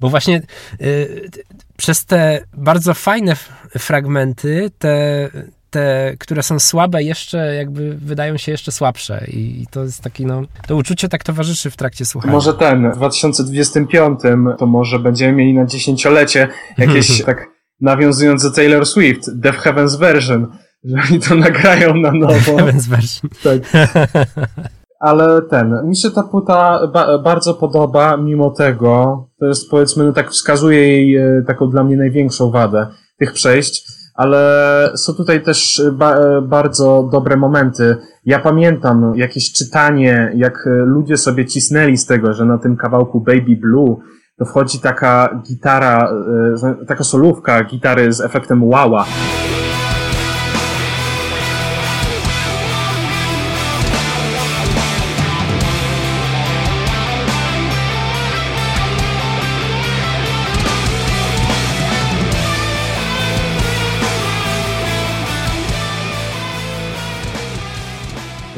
bo właśnie y, przez te bardzo fajne fragmenty, te, te, które są słabe, jeszcze jakby wydają się jeszcze słabsze. I, to jest taki, no, to uczucie tak towarzyszy w trakcie słuchania. Może ten, w 2025 to może będziemy mieli na dziesięciolecie jakieś, tak nawiązując do Taylor Swift, Death Heaven's Version, że oni to nagrają na nowo. Heaven's Version. Tak. Ale ten, mi się ta płyta ba bardzo podoba, mimo tego, to jest powiedzmy, no tak wskazuje jej e, taką dla mnie największą wadę tych przejść, ale są tutaj też ba bardzo dobre momenty. Ja pamiętam jakieś czytanie, jak ludzie sobie cisnęli z tego, że na tym kawałku Baby Blue to wchodzi taka gitara, e, taka solówka gitary z efektem wała.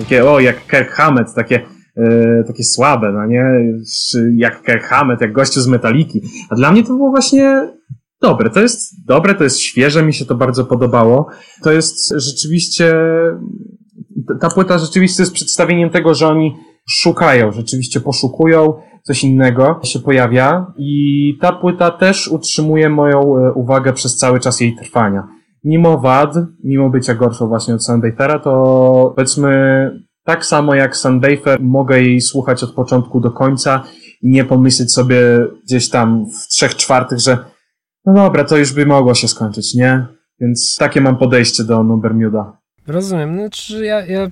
Takie, o, jak Kirk takie, e, takie słabe, no nie? Jak Kirk jak gościu z Metaliki. A dla mnie to było właśnie dobre. To jest dobre, to jest świeże, mi się to bardzo podobało. To jest rzeczywiście, ta płyta rzeczywiście jest przedstawieniem tego, że oni szukają, rzeczywiście poszukują, coś innego się pojawia i ta płyta też utrzymuje moją e, uwagę przez cały czas jej trwania mimo wad, mimo bycia gorszą właśnie od Sundafera, to powiedzmy tak samo jak Sundafer mogę jej słuchać od początku do końca i nie pomyśleć sobie gdzieś tam w trzech czwartych, że no dobra, to już by mogło się skończyć, nie? Więc takie mam podejście do Bermuda. Rozumiem. Znaczy ja, ja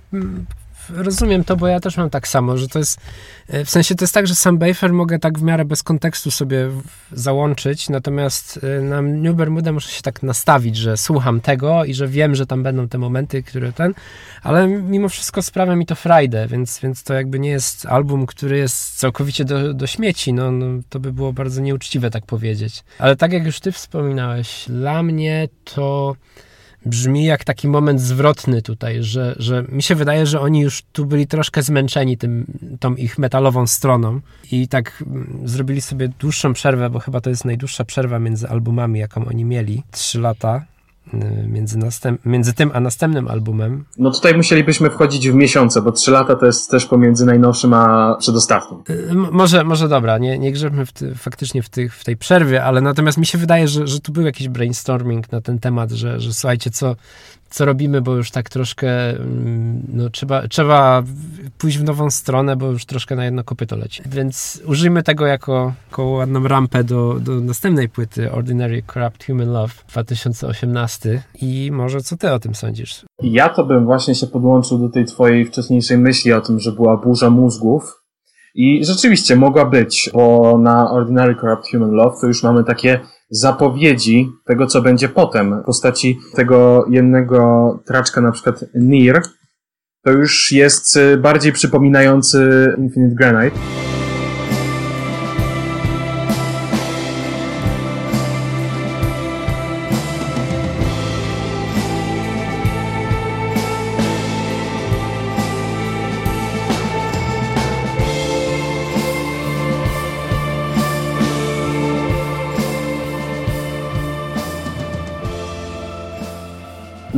rozumiem to, bo ja też mam tak samo, że to jest, e, w sensie to jest tak, że sam Bafer mogę tak w miarę bez kontekstu sobie załączyć, natomiast e, na New Bermuda muszę się tak nastawić, że słucham tego i że wiem, że tam będą te momenty, które ten, ale mimo wszystko sprawia mi to frajdę, więc, więc to jakby nie jest album, który jest całkowicie do, do śmieci, no, no to by było bardzo nieuczciwe tak powiedzieć. Ale tak jak już ty wspominałeś, dla mnie to brzmi jak taki moment zwrotny tutaj, że, że mi się wydaje, że oni już tu byli troszkę zmęczeni tym, tą ich metalową stroną i tak mm, zrobili sobie dłuższą przerwę, bo chyba to jest najdłuższa przerwa między albumami, jaką oni mieli. Trzy lata między, następ, między tym a następnym albumem. No tutaj musielibyśmy wchodzić w miesiące, bo trzy lata to jest też pomiędzy najnowszym a przedostatnim. Y, może, może dobra, nie, nie grzebmy w ty, faktycznie w, tych, w tej przerwie, ale natomiast mi się wydaje, że, że tu był jakiś brainstorming na ten temat, że, że słuchajcie, co, co robimy, bo już tak troszkę mm, no, trzeba, trzeba pójść w nową stronę, bo już troszkę na jedno kopyto leci. Więc użyjmy tego jako, jako ładną rampę do, do następnej płyty Ordinary Corrupt Human Love 2018 i może co ty o tym sądzisz? Ja to bym właśnie się podłączył do tej twojej wcześniejszej myśli o tym, że była burza mózgów i rzeczywiście mogła być, bo na Ordinary Corrupt Human Love to już mamy takie zapowiedzi tego, co będzie potem. W postaci tego jednego traczka, na przykład Nir, to już jest bardziej przypominający Infinite Granite.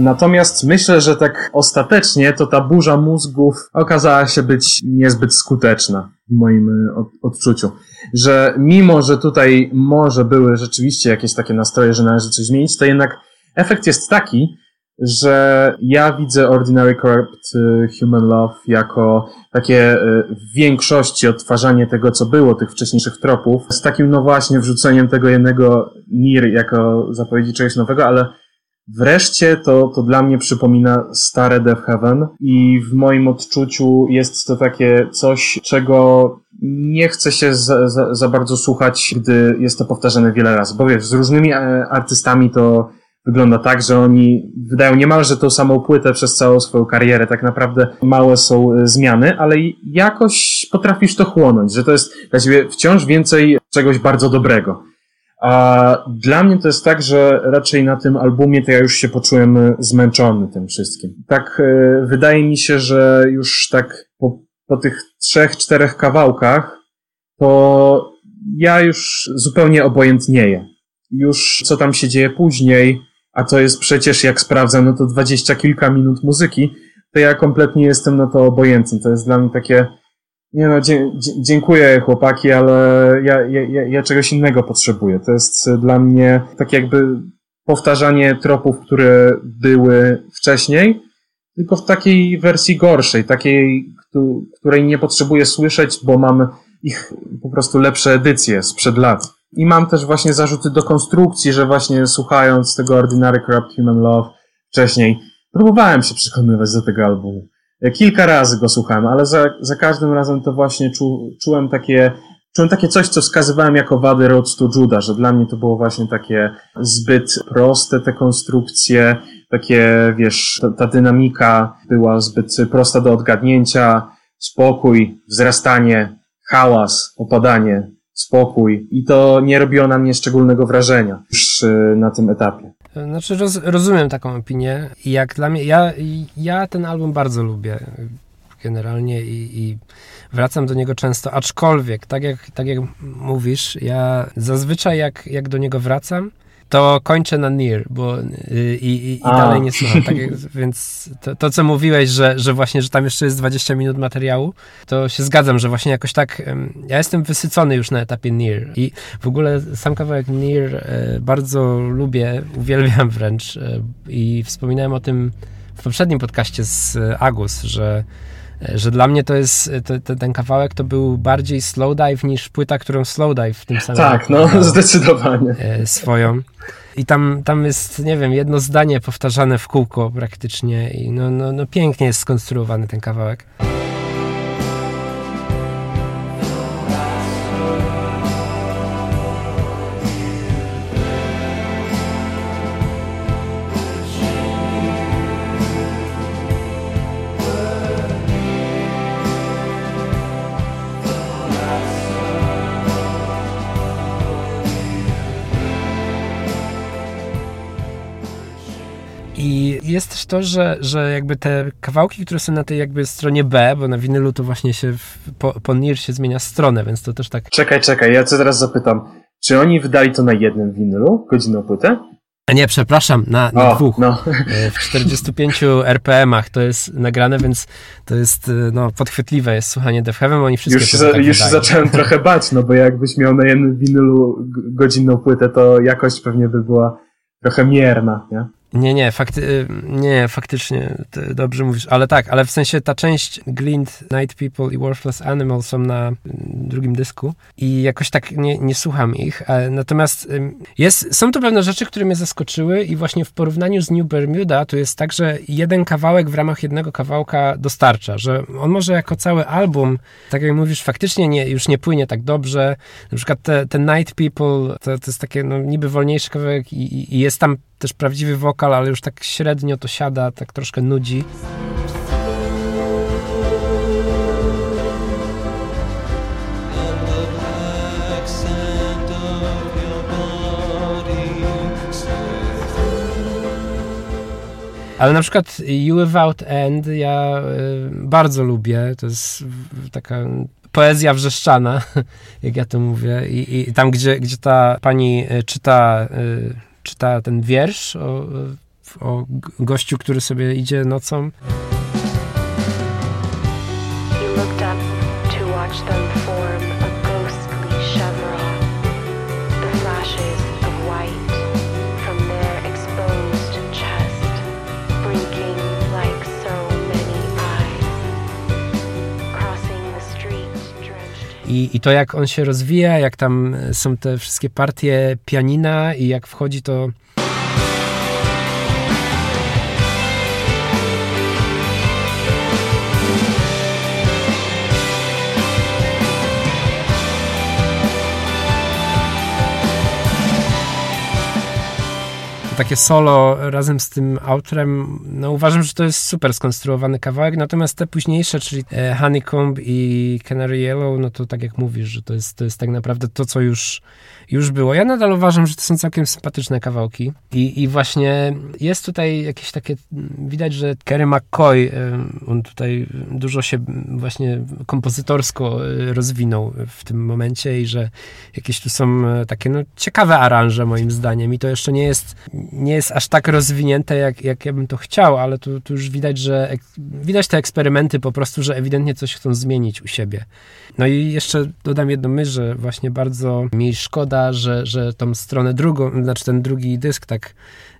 Natomiast myślę, że tak ostatecznie to ta burza mózgów okazała się być niezbyt skuteczna w moim e, odczuciu. Że mimo, że tutaj może były rzeczywiście jakieś takie nastroje, że należy coś zmienić, to jednak efekt jest taki, że ja widzę Ordinary Corrupt e, Human Love jako takie e, w większości odtwarzanie tego, co było, tych wcześniejszych tropów, z takim no właśnie wrzuceniem tego jednego Nir jako zapowiedzi czegoś nowego, ale Wreszcie to, to dla mnie przypomina stare Death Heaven i w moim odczuciu jest to takie coś, czego nie chce się za, za, za bardzo słuchać, gdy jest to powtarzane wiele razy. Bo wiesz, z różnymi e, artystami to wygląda tak, że oni wydają niemalże tą samą płytę przez całą swoją karierę. Tak naprawdę małe są e, zmiany, ale jakoś potrafisz to chłonąć, że to jest dla ciebie wciąż więcej czegoś bardzo dobrego. A dla mnie to jest tak, że raczej na tym albumie to ja już się poczułem e, zmęczony tym wszystkim. Tak e, wydaje mi się, że już tak po, po tych trzech, czterech kawałkach to ja już zupełnie obojętnieję. Już co tam się dzieje później, a to jest przecież jak sprawdzam, no to dwadzieścia kilka minut muzyki, to ja kompletnie jestem na to obojętny. To jest dla mnie takie, nie no, dziękuję chłopaki, ale ja, ja, ja czegoś innego potrzebuję. To jest dla mnie tak jakby powtarzanie tropów, które były wcześniej, tylko w takiej wersji gorszej, takiej, której nie potrzebuję słyszeć, bo mam ich po prostu lepsze edycje sprzed lat. I mam też właśnie zarzuty do konstrukcji, że właśnie słuchając tego Ordinary Corrupt Human Love wcześniej, próbowałem się przekonywać do tego albumu. Kilka razy go słuchałem, ale za, za każdym razem to właśnie czu, czułem takie, czułem takie coś, co wskazywałem jako wady Road to Judah, że dla mnie to było właśnie takie zbyt proste te konstrukcje, takie, wiesz, ta, ta dynamika była zbyt prosta do odgadnięcia, spokój, wzrastanie, hałas, opadanie, spokój i to nie robiło na mnie szczególnego wrażenia już y, na tym etapie. Znaczy roz, rozumiem taką opinię. Jak dla mnie, ja, ja ten album bardzo lubię generalnie i, i, wracam do niego często, aczkolwiek, tak jak, tak jak mówisz, ja zazwyczaj jak, jak do niego wracam, to kończę na Near, bo y, i, i, i dalej nie słucham. Tak, więc to, to, co mówiłeś, że, że właśnie, że tam jeszcze jest 20 minut materiału, to się zgadzam, że właśnie jakoś tak ja jestem wysycony już na etapie Near i w ogóle sam kawałek Near e, bardzo lubię, uwielbiam wręcz e, i wspominałem o tym w poprzednim podcaście z Agus, że że dla mnie to jest, to, to, ten kawałek to był bardziej slowdive niż płyta, którą slowdive w tym samym Tak, no zdecydowanie. E, swoją. I tam, tam jest, nie wiem, jedno zdanie powtarzane w kółko praktycznie i no, no, no pięknie jest skonstruowany ten kawałek. Jest też to, że, że jakby te kawałki, które są na tej jakby stronie B, bo na winylu to właśnie się w, po, po NIR się zmienia stronę, więc to też tak... Czekaj, czekaj, ja cię teraz zapytam. Czy oni wydali to na jednym winylu, godzinną płytę? A nie, przepraszam, na, na o, dwóch. No. E, w 45 RPM-ach to jest nagrane, więc to jest e, no, podchwytliwe jest słuchanie Def Heaven, oni wszystkie Już, za, tak już zacząłem trochę bać, no bo jakbyś miał na jednym winylu godzinną płytę, to jakość pewnie by była trochę mierna, nie? Nie, nie, fakty, y, nie, faktycznie dobrze mówisz, ale tak, ale w sensie ta część Glint, Night People i Worthless Animal są na drugim dysku i jakoś tak nie, nie słucham ich, natomiast jest, są to pewne rzeczy, które mnie zaskoczyły i właśnie w porównaniu z New Bermuda to jest tak, że jeden kawałek w ramach jednego kawałka dostarcza, że on może jako cały album, tak jak mówisz, faktycznie nie, już nie płynie tak dobrze, na przykład te, te Night People to, to jest takie no, niby wolniejszy kawałek i, i jest tam też prawdziwy wokal, ale już tak średnio to siada, tak troszkę nudzi. Ale na przykład You Without End ja y, bardzo lubię. To jest taka poezja wrzeszczana, jak ja to mówię. I, i tam, gdzie, gdzie ta pani y, czyta y, czyta ten wiersz o, o gościu, który sobie idzie nocą. I, I to jak on się rozwija, jak tam są te wszystkie partie pianina i jak wchodzi to takie solo razem z tym outrem, no uważam, że to jest super skonstruowany kawałek, natomiast te późniejsze, czyli e, Honeycomb i Canary Yellow, no to tak jak mówisz, że to jest, to jest tak naprawdę to, co już, już było. Ja nadal uważam, że to są całkiem sympatyczne kawałki. I, i właśnie jest tutaj jakieś takie, widać, że Kerry McCoy, e, on tutaj dużo się właśnie kompozytorsko e, rozwinął w tym momencie i że jakieś tu są takie no, ciekawe aranże moim zdaniem. I to jeszcze nie jest nie jest aż tak rozwinięte, jak, jak ja bym to chciał, ale tu, tu już widać, że ek, widać te eksperymenty po prostu, że ewidentnie coś chcą zmienić u siebie. No i jeszcze dodam jedną myśl, że właśnie bardzo mi szkoda, że, że tą stronę drugą, znaczy ten drugi dysk tak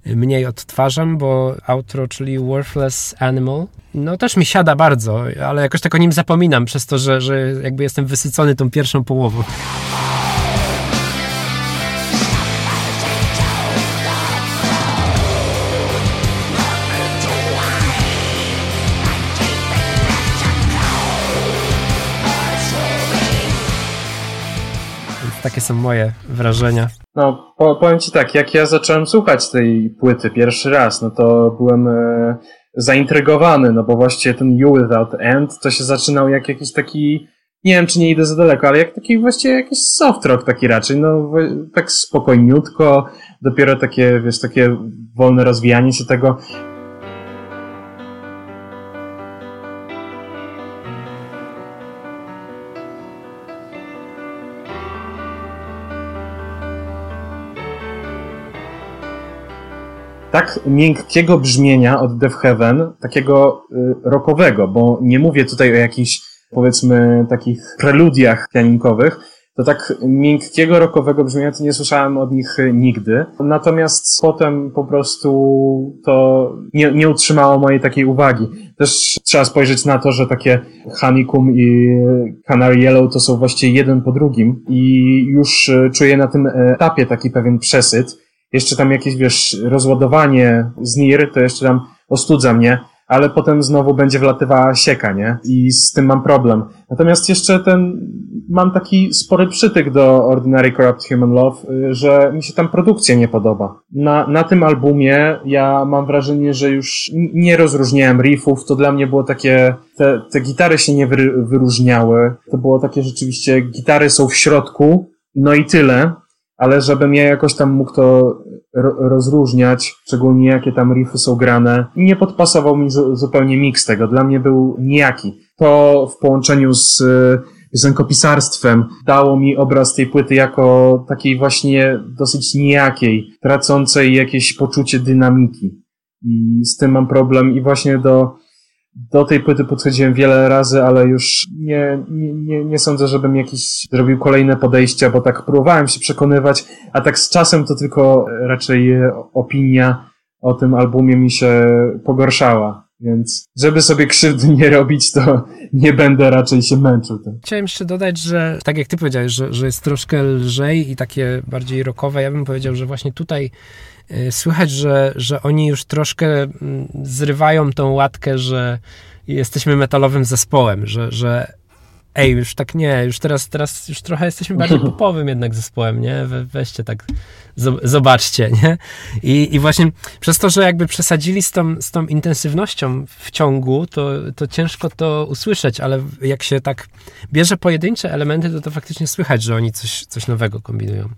mniej odtwarzam, bo outro, czyli Worthless Animal, no też mi siada bardzo, ale jakoś tak o nim zapominam przez to, że, że jakby jestem wysycony tą pierwszą połową. Takie są moje wrażenia. No, powiem Ci tak, jak ja zacząłem słuchać tej płyty pierwszy raz, no to byłem e, zaintrygowany, no bo właściwie ten You Without End to się zaczynał jak jakiś taki, nie wiem czy nie idę za daleko, ale jak taki właściwie jakiś soft rock taki raczej, no tak spokojniutko, dopiero takie, wiesz, takie wolne rozwijanie się tego. Tak miękkiego brzmienia od Death Heaven, takiego y, rockowego, bo nie mówię tutaj o jakichś, powiedzmy, takich preludiach pianinkowych, to tak miękkiego, rockowego brzmienia to nie słyszałem od nich nigdy. Natomiast potem po prostu to nie, nie utrzymało mojej takiej uwagi. Też trzeba spojrzeć na to, że takie Honeycomb i Canary Yellow to są właściwie jeden po drugim i już czuję na tym etapie taki pewien przesyt. Jeszcze tam jakieś, wiesz, rozładowanie z NIR, to jeszcze tam ostudza mnie, ale potem znowu będzie wlatywała sieka, nie? I z tym mam problem. Natomiast jeszcze ten, mam taki spory przytyk do Ordinary Corrupt Human Love, y, że mi się tam produkcja nie podoba. Na, na tym albumie ja mam wrażenie, że już nie rozróżniałem riffów, to dla mnie było takie, te, te gitary się nie wyróżniały, to było takie rzeczywiście, gitary są w środku, no i tyle, ale żebym ja jakoś tam mógł to rozróżniać, szczególnie jakie tam riffy są grane, nie podpasował mi zupełnie miks tego. Dla mnie był nijaki. To w połączeniu z piosenkopisarstwem dało mi obraz tej płyty jako takiej właśnie dosyć nijakiej, tracącej jakieś poczucie dynamiki. I z tym mam problem i właśnie do do tej płyty podchodziłem wiele razy, ale już nie, nie, nie sądzę, żebym jakiś zrobił kolejne podejścia, bo tak próbowałem się przekonywać, a tak z czasem to tylko raczej opinia o tym albumie mi się pogorszała. Więc żeby sobie krzywdy nie robić, to nie będę raczej się męczył. Tym. Chciałem jeszcze dodać, że tak jak ty powiedziałeś, że, że jest troszkę lżej i takie bardziej rockowe, ja bym powiedział, że właśnie tutaj słychać, że, że oni już troszkę mm, zrywają tą łatkę, że jesteśmy metalowym zespołem, że, że ej, już tak nie, już teraz, teraz już trochę jesteśmy bardziej popowym jednak zespołem, nie? We, weźcie tak, zobaczcie, nie? I, I właśnie przez to, że jakby przesadzili z tą, z tą intensywnością w ciągu, to, to ciężko to usłyszeć, ale jak się tak bierze pojedyncze elementy, to to faktycznie słychać, że oni coś, coś nowego kombinują.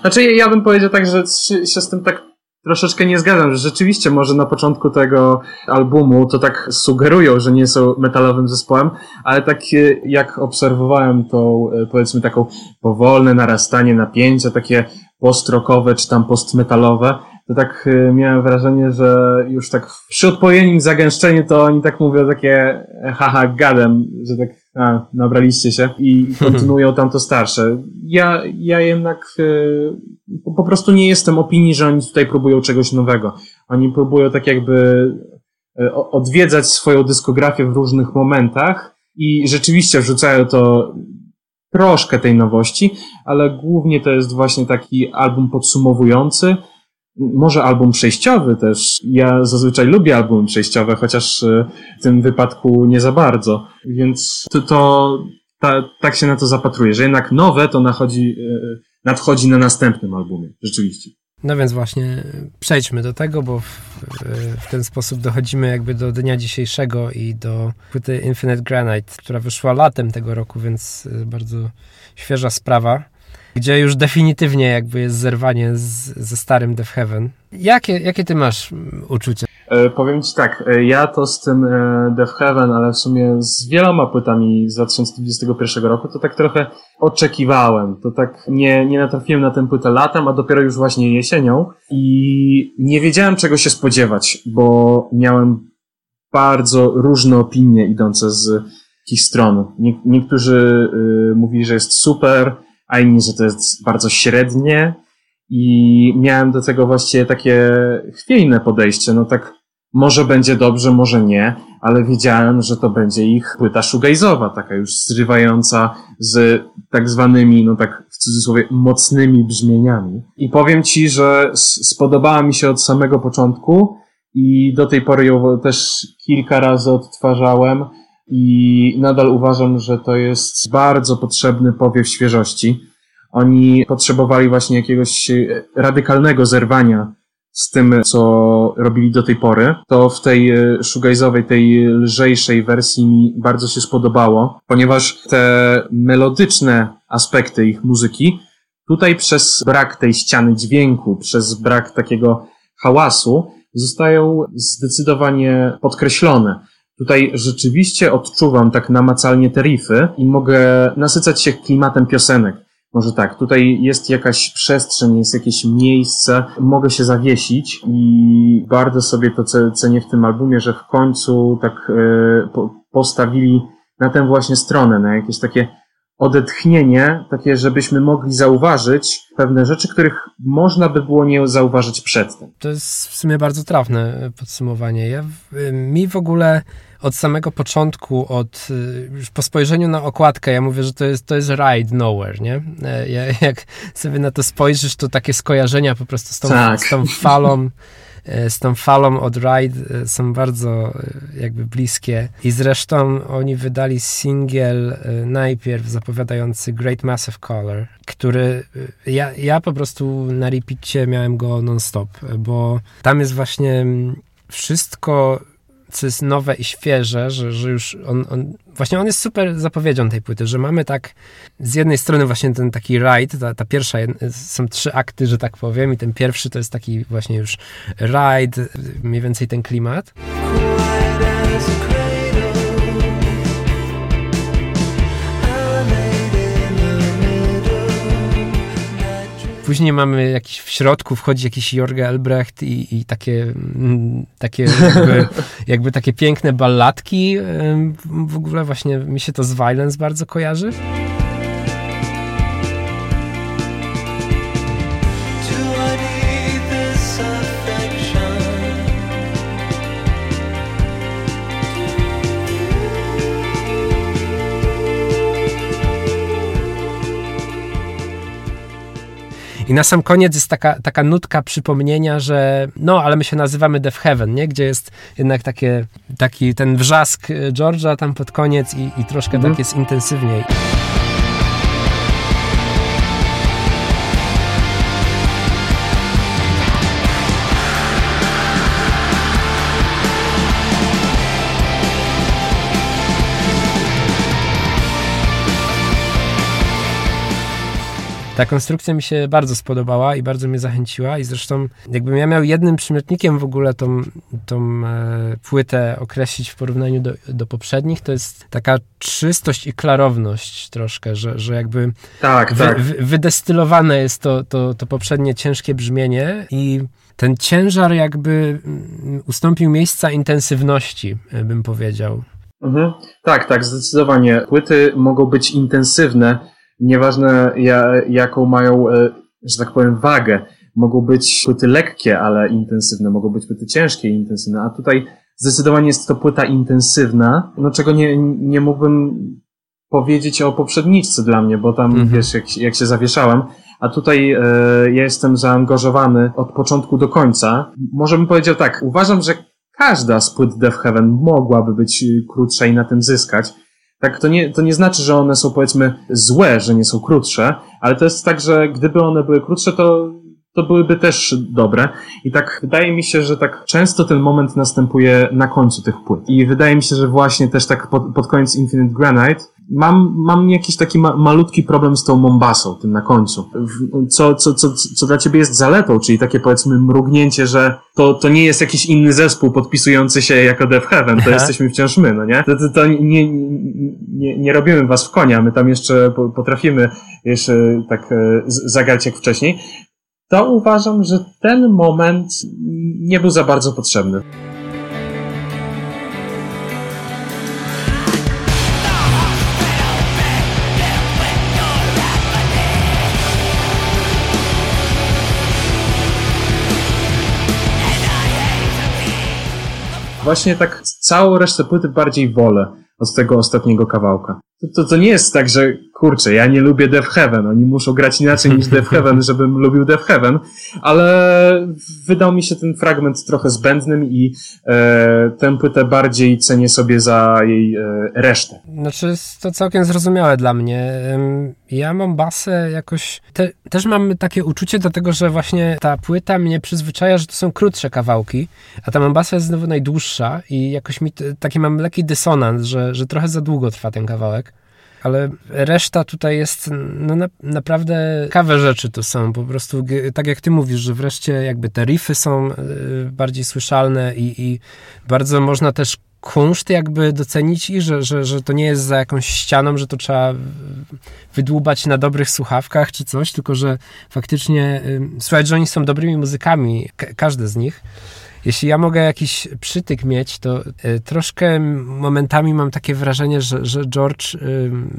Znaczy, ja bym powiedział tak, że się z tym tak troszeczkę nie zgadzam, że rzeczywiście może na początku tego albumu to tak sugerują, że nie są metalowym zespołem, ale tak e, jak obserwowałem to e, powiedzmy taką powolne narastanie napięcia, takie postrokowe czy tam postmetalowe, to tak e, miałem wrażenie, że już tak przy odpowiednim zagęszczeniu to oni tak mówią takie haha gadem, że tak a, nabraliście się i kontynuują tam to starsze. Ja, ja jednak y, po prostu nie jestem opinii, że oni tutaj próbują czegoś nowego. Oni próbują tak jakby y, odwiedzać swoją dyskografię w różnych momentach i rzeczywiście wrzucają to troszkę tej nowości, ale głównie to jest właśnie taki album podsumowujący, może album przejściowy też. Ja zazwyczaj lubię albumy przejściowe, chociaż e, w tym wypadku nie za bardzo. Więc to, to ta, tak się na to zapatruję, że jednak nowe to nachodzi, e, nadchodzi na następnym albumie. Rzeczywiście. No więc właśnie przejdźmy do tego, bo w, w, ten sposób dochodzimy jakby do dnia dzisiejszego i do płyty Infinite Granite, która wyszła latem tego roku, więc bardzo świeża sprawa gdzie już definitywnie jakby jest zerwanie z, ze starym Death Heaven. Jakie, jakie ty masz uczucia? E, powiem ci tak, e, ja to z tym e, Death Heaven, ale w sumie z wieloma płytami z 2021 roku, to tak trochę oczekiwałem. To tak nie, nie natrafiłem na tę płytę latem, a dopiero już właśnie jesienią i nie wiedziałem czego się spodziewać, bo miałem bardzo różne opinie idące z ich stron. Nie, niektórzy y, mówili, że jest super, a inni, że to jest bardzo średnie. I miałem do tego właściwie takie chwiejne podejście, no tak może będzie dobrze, może nie, ale wiedziałem, że to będzie ich płyta shoegaze'owa, taka już zrywająca z tak zwanymi, no tak w cudzysłowie, mocnymi brzmieniami. I powiem Ci, że spodobała mi się od samego początku i do tej pory ją też kilka razy odtwarzałem i nadal uważam, że to jest bardzo potrzebny powiew świeżości. Oni potrzebowali właśnie jakiegoś radykalnego zerwania z tym, co robili do tej pory. To w tej e, shoegaze'owej, tej lżejszej wersji mi bardzo się spodobało, ponieważ te melodyczne aspekty ich muzyki tutaj przez brak tej ściany dźwięku, przez brak takiego hałasu zostają zdecydowanie podkreślone. Tutaj rzeczywiście odczuwam tak namacalnie te riffy i mogę nasycać się klimatem piosenek. Może tak, tutaj jest jakaś przestrzeń, jest jakieś miejsce, mogę się zawiesić i bardzo sobie to cenię w tym albumie, że w końcu tak e, postawili na tę właśnie stronę, na jakieś takie odetchnienie, takie, żebyśmy mogli zauważyć pewne rzeczy, których można by było nie zauważyć przedtem. To jest w sumie bardzo trafne podsumowanie. Ja, mi w ogóle od samego początku, od, już po spojrzeniu na okładkę, ja mówię, że to jest, to jest ride nowhere, nie? E, ja, jak sobie na to spojrzysz, to takie skojarzenia po prostu z tą, tak. z tą falą E, z tą falą od Ride e, są bardzo e, jakby bliskie. I zresztą oni wydali singiel najpierw zapowiadający Great Massive Color, który ja, ja po prostu na repeatie miałem go non-stop, bo tam jest właśnie wszystko jest nowe i świeże, że, że już on, on, właśnie on jest super zapowiedzią tej płyty, że mamy tak z jednej strony właśnie ten taki ride, ta, ta pierwsza, są trzy akty, że tak powiem i ten pierwszy to jest taki właśnie już ride, mniej więcej ten klimat. Później mamy jakiś, w środku wchodzi jakiś Jorge Elbrecht i, i takie, mm, takie jakby, jakby takie piękne balladki. W ogóle właśnie mi się to z Violence bardzo kojarzy. I na sam koniec jest taka, taka nutka przypomnienia, że no, ale my się nazywamy Death Heaven, nie? Gdzie jest jednak takie, taki ten wrzask George'a tam pod koniec i, i troszkę mhm. tak jest intensywniej. Ta konstrukcja mi się bardzo spodobała i bardzo mnie zachęciła i zresztą jakbym ja miał jednym przymiotnikiem w ogóle tą, tą e, płytę określić w porównaniu do, do poprzednich, to jest taka czystość i klarowność troszkę, że, że jakby tak, wy, tak. wydestylowane jest to, to, to poprzednie ciężkie brzmienie i ten ciężar jakby mm, ustąpił miejsca intensywności, e, bym powiedział. Mhm. Tak, tak, zdecydowanie. Płyty mogą być intensywne, nieważne jaką mają, e, że tak powiem, wagę. Mogą być płyty lekkie, ale intensywne, mogą być płyty ciężkie i intensywne, a tutaj zdecydowanie jest to płyta intensywna, no czego nie, nie mógłbym powiedzieć o poprzedniczce dla mnie, bo tam, mhm. wiesz, jak, jak się zawieszałem, a tutaj e, ja jestem zaangażowany od początku do końca. Może bym powiedział tak, uważam, że każda z płyt Death Heaven mogłaby być krótsza i na tym zyskać, tak, to nie, to nie znaczy, że one są powiedzmy złe, że nie są krótsze, ale to jest tak, że gdyby one były krótsze, to, to byłyby też dobre. I tak wydaje mi się, że tak często ten moment następuje na końcu tych płyt. I wydaje mi się, że właśnie też tak pod, pod koniec Infinite Granite mam, mam jakiś taki ma, malutki problem z tą Mombasą, tym na końcu. Co, co, co, co dla ciebie jest zaletą, czyli takie powiedzmy mrugnięcie, że to, to nie jest jakiś inny zespół podpisujący się jako Death Heaven, to Aha. jesteśmy wciąż my, no nie? To, to, to nie, nie, nie robimy was w konia, my tam jeszcze potrafimy jeszcze tak e, zagrać jak wcześniej. To uważam, że ten moment nie był za bardzo potrzebny. właśnie tak całą resztę płyty bardziej wolę od tego ostatniego kawałka. To, to, to nie jest tak, że kurczę, ja nie lubię Death Heaven, oni muszą grać inaczej niż Death Heaven, żebym lubił Death Heaven, ale wydał mi się ten fragment trochę zbędnym i e, tę płytę bardziej cenię sobie za jej e, resztę. Znaczy, jest to całkiem zrozumiałe dla mnie. Ja mam basę jakoś, te, też mam takie uczucie dlatego, że właśnie ta płyta mnie przyzwyczaja, że to są krótsze kawałki, a ta Mombasa jest znowu najdłuższa i jakoś mi taki mam lekki dysonans, że, że trochę za długo trwa ten kawałek ale reszta tutaj jest no, na, naprawdę kawe rzeczy to są, po prostu tak jak ty mówisz, że wreszcie jakby te riffy są y, bardziej słyszalne i, i bardzo można też kunszt jakby docenić i że, że, że to nie jest za jakąś ścianą, że to trzeba wydłubać na dobrych słuchawkach czy coś, tylko że faktycznie y, słuchać, że oni są dobrymi muzykami, każdy z nich jeśli ja mogę jakiś przytyk mieć, to y, troszkę momentami mam takie wrażenie, że, że George y,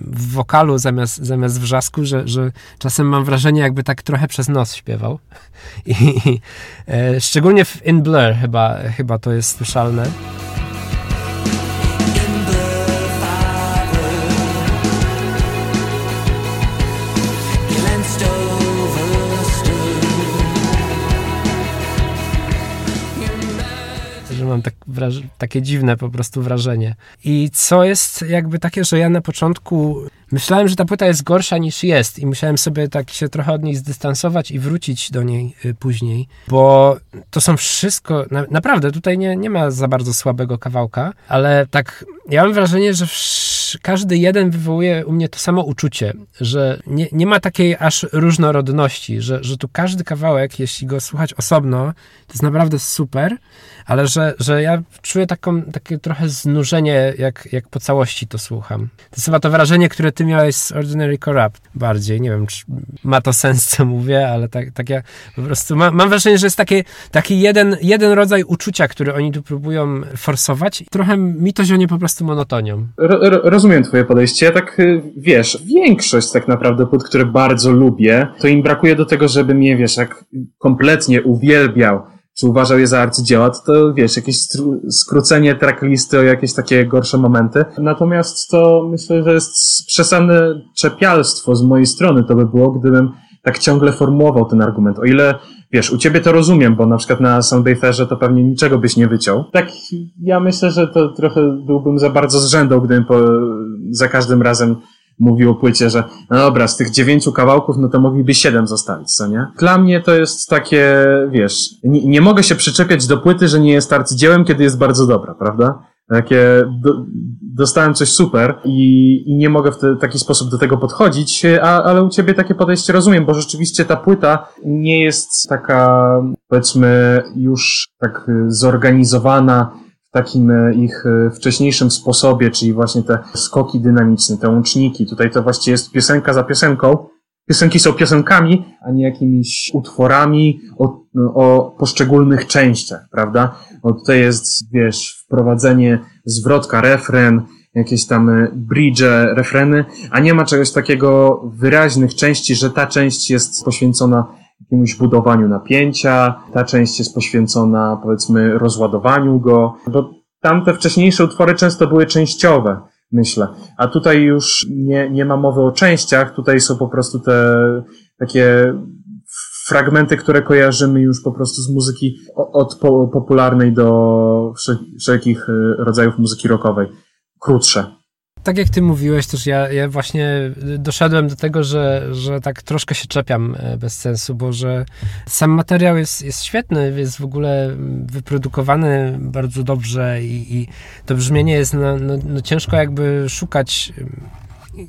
w wokalu zamiast, zamiast wrzasku, że, że czasem mam wrażenie, jakby tak trochę przez nos śpiewał. I, y, szczególnie w In Blur chyba, chyba to jest słyszalne. Mam tak takie dziwne po prostu wrażenie. I co jest jakby takie, że ja na początku myślałem, że ta płyta jest gorsza niż jest i musiałem sobie tak się trochę od niej zdystansować i wrócić do niej y, później, bo to są wszystko, na, naprawdę tutaj nie, nie ma za bardzo słabego kawałka, ale tak ja mam wrażenie, że każdy jeden wywołuje u mnie to samo uczucie, że nie, nie ma takiej aż różnorodności, że, że tu każdy kawałek, jeśli go słuchać osobno, to jest naprawdę super, ale że, że ja czuję taką, takie trochę znużenie, jak, jak po całości to słucham. To jest chyba to wrażenie, które ty miałeś z Ordinary Corrupt bardziej. Nie wiem, czy ma to sens, co mówię, ale tak, tak ja po prostu ma, mam wrażenie, że jest takie, taki jeden, jeden rodzaj uczucia, który oni tu próbują forsować. Trochę mi to zionie po prostu monotonią. Ro, ro, rozumiem twoje podejście. Ja tak, y, wiesz, większość tak naprawdę płyt, które bardzo lubię, to im brakuje do tego, żeby mnie, wiesz, jak kompletnie uwielbiał czy uważał je za arcydzieła, to, to wiesz, jakieś skrócenie tracklisty o jakieś takie gorsze momenty. Natomiast to myślę, że jest przesadne czepialstwo z mojej strony to by było, gdybym tak ciągle formułował ten argument. O ile, wiesz, u ciebie to rozumiem, bo na przykład na Soundbatherze to pewnie niczego byś nie wyciął. Tak, ja myślę, że to trochę byłbym za bardzo zrzędą, gdybym po, za każdym razem mówił o płycie, że no dobra, z tych dziewięciu kawałków, no to mogliby siedem zostawić, co nie? Dla mnie to jest takie, wiesz, nie, nie mogę się przyczepiać do płyty, że nie jest arcydziełem, kiedy jest bardzo dobra, prawda? Takie, do, dostałem coś super i, i nie mogę w te, taki sposób do tego podchodzić, a, ale u ciebie takie podejście rozumiem, bo rzeczywiście ta płyta nie jest taka, powiedzmy, już tak zorganizowana, w takim e, ich e, wcześniejszym sposobie, czyli właśnie te skoki dynamiczne, te łączniki. Tutaj to właściwie jest piosenka za piosenką. Piosenki są piosenkami, a nie jakimiś utworami o, o poszczególnych częściach, prawda? Bo tutaj jest, wiesz, wprowadzenie zwrotka, refren, jakieś tam e, bridge, refreny, a nie ma czegoś takiego wyraźnych części, że ta część jest poświęcona jakiemuś budowaniu napięcia, ta część jest poświęcona powiedzmy rozładowaniu go, bo tamte wcześniejsze utwory często były częściowe, myślę. A tutaj już nie, nie ma mowy o częściach, tutaj są po prostu te takie fragmenty, które kojarzymy już po prostu z muzyki od popularnej do wszelkich y, rodzajów muzyki rockowej. Krótsze tak jak ty mówiłeś, też ja, ja właśnie doszedłem do tego, że, że tak troszkę się czepiam e, bez sensu, bo że sam materiał jest, jest świetny, jest w ogóle wyprodukowany bardzo dobrze i, i to brzmienie jest no, no, no ciężko jakby szukać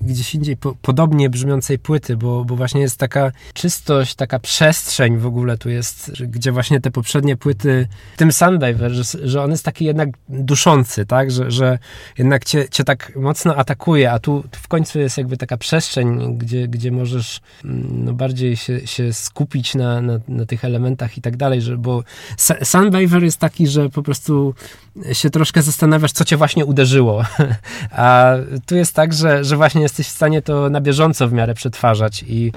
gdzieś indziej po, podobnie brzmiącej płyty, bo, bo właśnie jest taka czystość, taka przestrzeń w ogóle tu jest, gdzie właśnie te poprzednie płyty, tym Sundiver, że, że on jest taki jednak duszący, tak, że, że jednak cię, cię tak mocno atakuje, a tu, tu w końcu jest jakby taka przestrzeń, gdzie, gdzie możesz mm, no, bardziej się, się skupić na, na, na tych elementach i tak dalej, że, bo Sundiver jest taki, że po prostu się troszkę zastanawiasz, co cię właśnie uderzyło. A tu jest tak, że, że właśnie jesteś w stanie to na bieżąco w miarę przetwarzać. I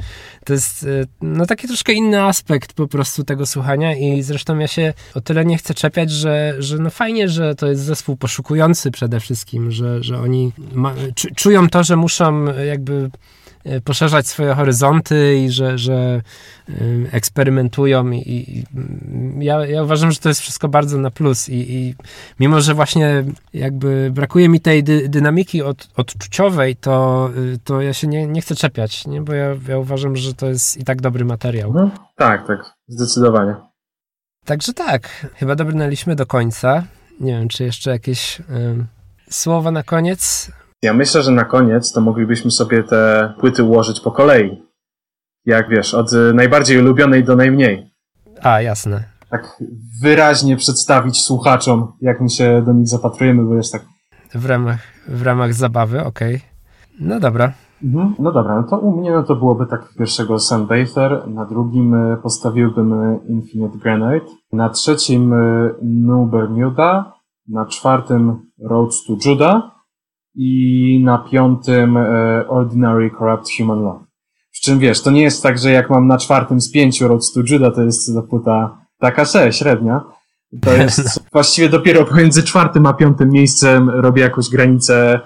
to jest y, no taki troszkę inny aspekt po prostu tego słuchania. I zresztą ja się o tyle nie chcę czepiać, że, że no fajnie, że to jest zespół poszukujący przede wszystkim, że, że oni ma, czują to, że muszą jakby E, poszerzać swoje horyzonty i że, że e, eksperymentują i, i ja, ja, uważam, że to jest wszystko bardzo na plus i, i mimo, że właśnie jakby brakuje mi tej dy, dynamiki od, odczuciowej, to, y, to ja się nie, nie chcę czepiać, nie? bo ja, ja uważam, że to jest i tak dobry materiał. No, tak, tak, zdecydowanie. Także tak, chyba dobrnęliśmy do końca. Nie wiem, czy jeszcze jakieś y, słowa na koniec ja myślę, że na koniec to moglibyśmy sobie te płyty ułożyć po kolei. Jak wiesz, od najbardziej ulubionej do najmniej. A, jasne. Tak wyraźnie przedstawić słuchaczom, jak my się do nich zapatrujemy, bo jest tak. W ramach, w ramach zabawy, okej. Okay. No dobra. Mhm. No dobra, no to u mnie no to byłoby tak pierwszego Sunbather, na drugim e, postawiłbym e, Infinite Grenade, na trzecim New Bermuda, na czwartym Roads to Judah i na piątym Ordinary Corrupt Human Love. Przy czym wiesz, to nie jest tak, że jak mam na czwartym z pięciu Roads to Judah, to jest płyta taka se, średnia. To jest właściwie dopiero pomiędzy czwartym a piątym miejscem robię jakąś granicę,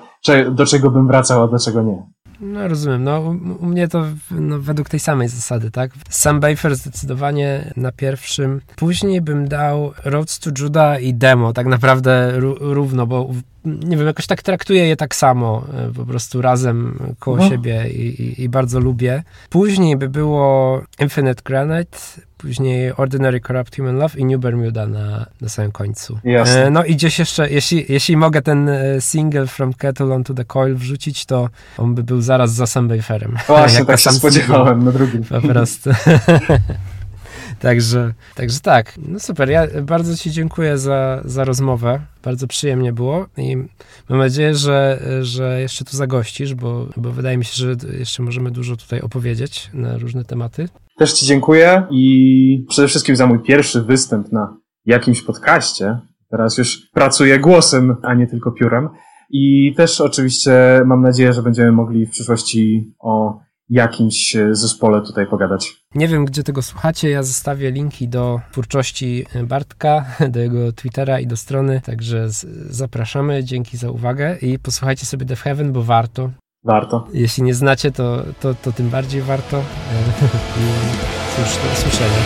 do czego bym wracał, a do czego nie. No rozumiem, no u, mnie to no, według tej samej zasady, tak? Sam Bafer zdecydowanie na pierwszym. Później bym dał Roads to Judah i demo, tak naprawdę równo, bo nie wiem, jakoś tak traktuję je tak samo, e, po prostu razem koło no. siebie i, i, i, bardzo lubię. Później by było Infinite Granite, później Ordinary Corrupt Human Love i New Bermuda na, na samym końcu. Jasne. E, no i gdzieś jeszcze, jeśli, jeśli mogę ten e, single From Kettle on to the Coil wrzucić, to on by był zaraz za Sam Baferem. Właśnie, tak się spodziewałem na drugim. Po prostu. Także, także tak, no super. Ja bardzo Ci dziękuję za, za rozmowę. Bardzo przyjemnie było i mam nadzieję, że, że jeszcze tu zagościsz, bo, bo wydaje mi się, że jeszcze możemy dużo tutaj opowiedzieć na różne tematy. Też Ci dziękuję i przede wszystkim za mój pierwszy występ na jakimś podcaście. Teraz już pracuję głosem, a nie tylko piórem. I też oczywiście mam nadzieję, że będziemy mogli w przyszłości o jakimś e, zespole tutaj pogadać. Nie wiem, gdzie tego słuchacie. Ja zostawię linki do twórczości Bartka, do jego Twittera i do strony, także zapraszamy. Dzięki za uwagę i posłuchajcie sobie Death Heaven, bo warto. Warto. Jeśli nie znacie, to, to, to tym bardziej warto. I cóż, do usłyszenia.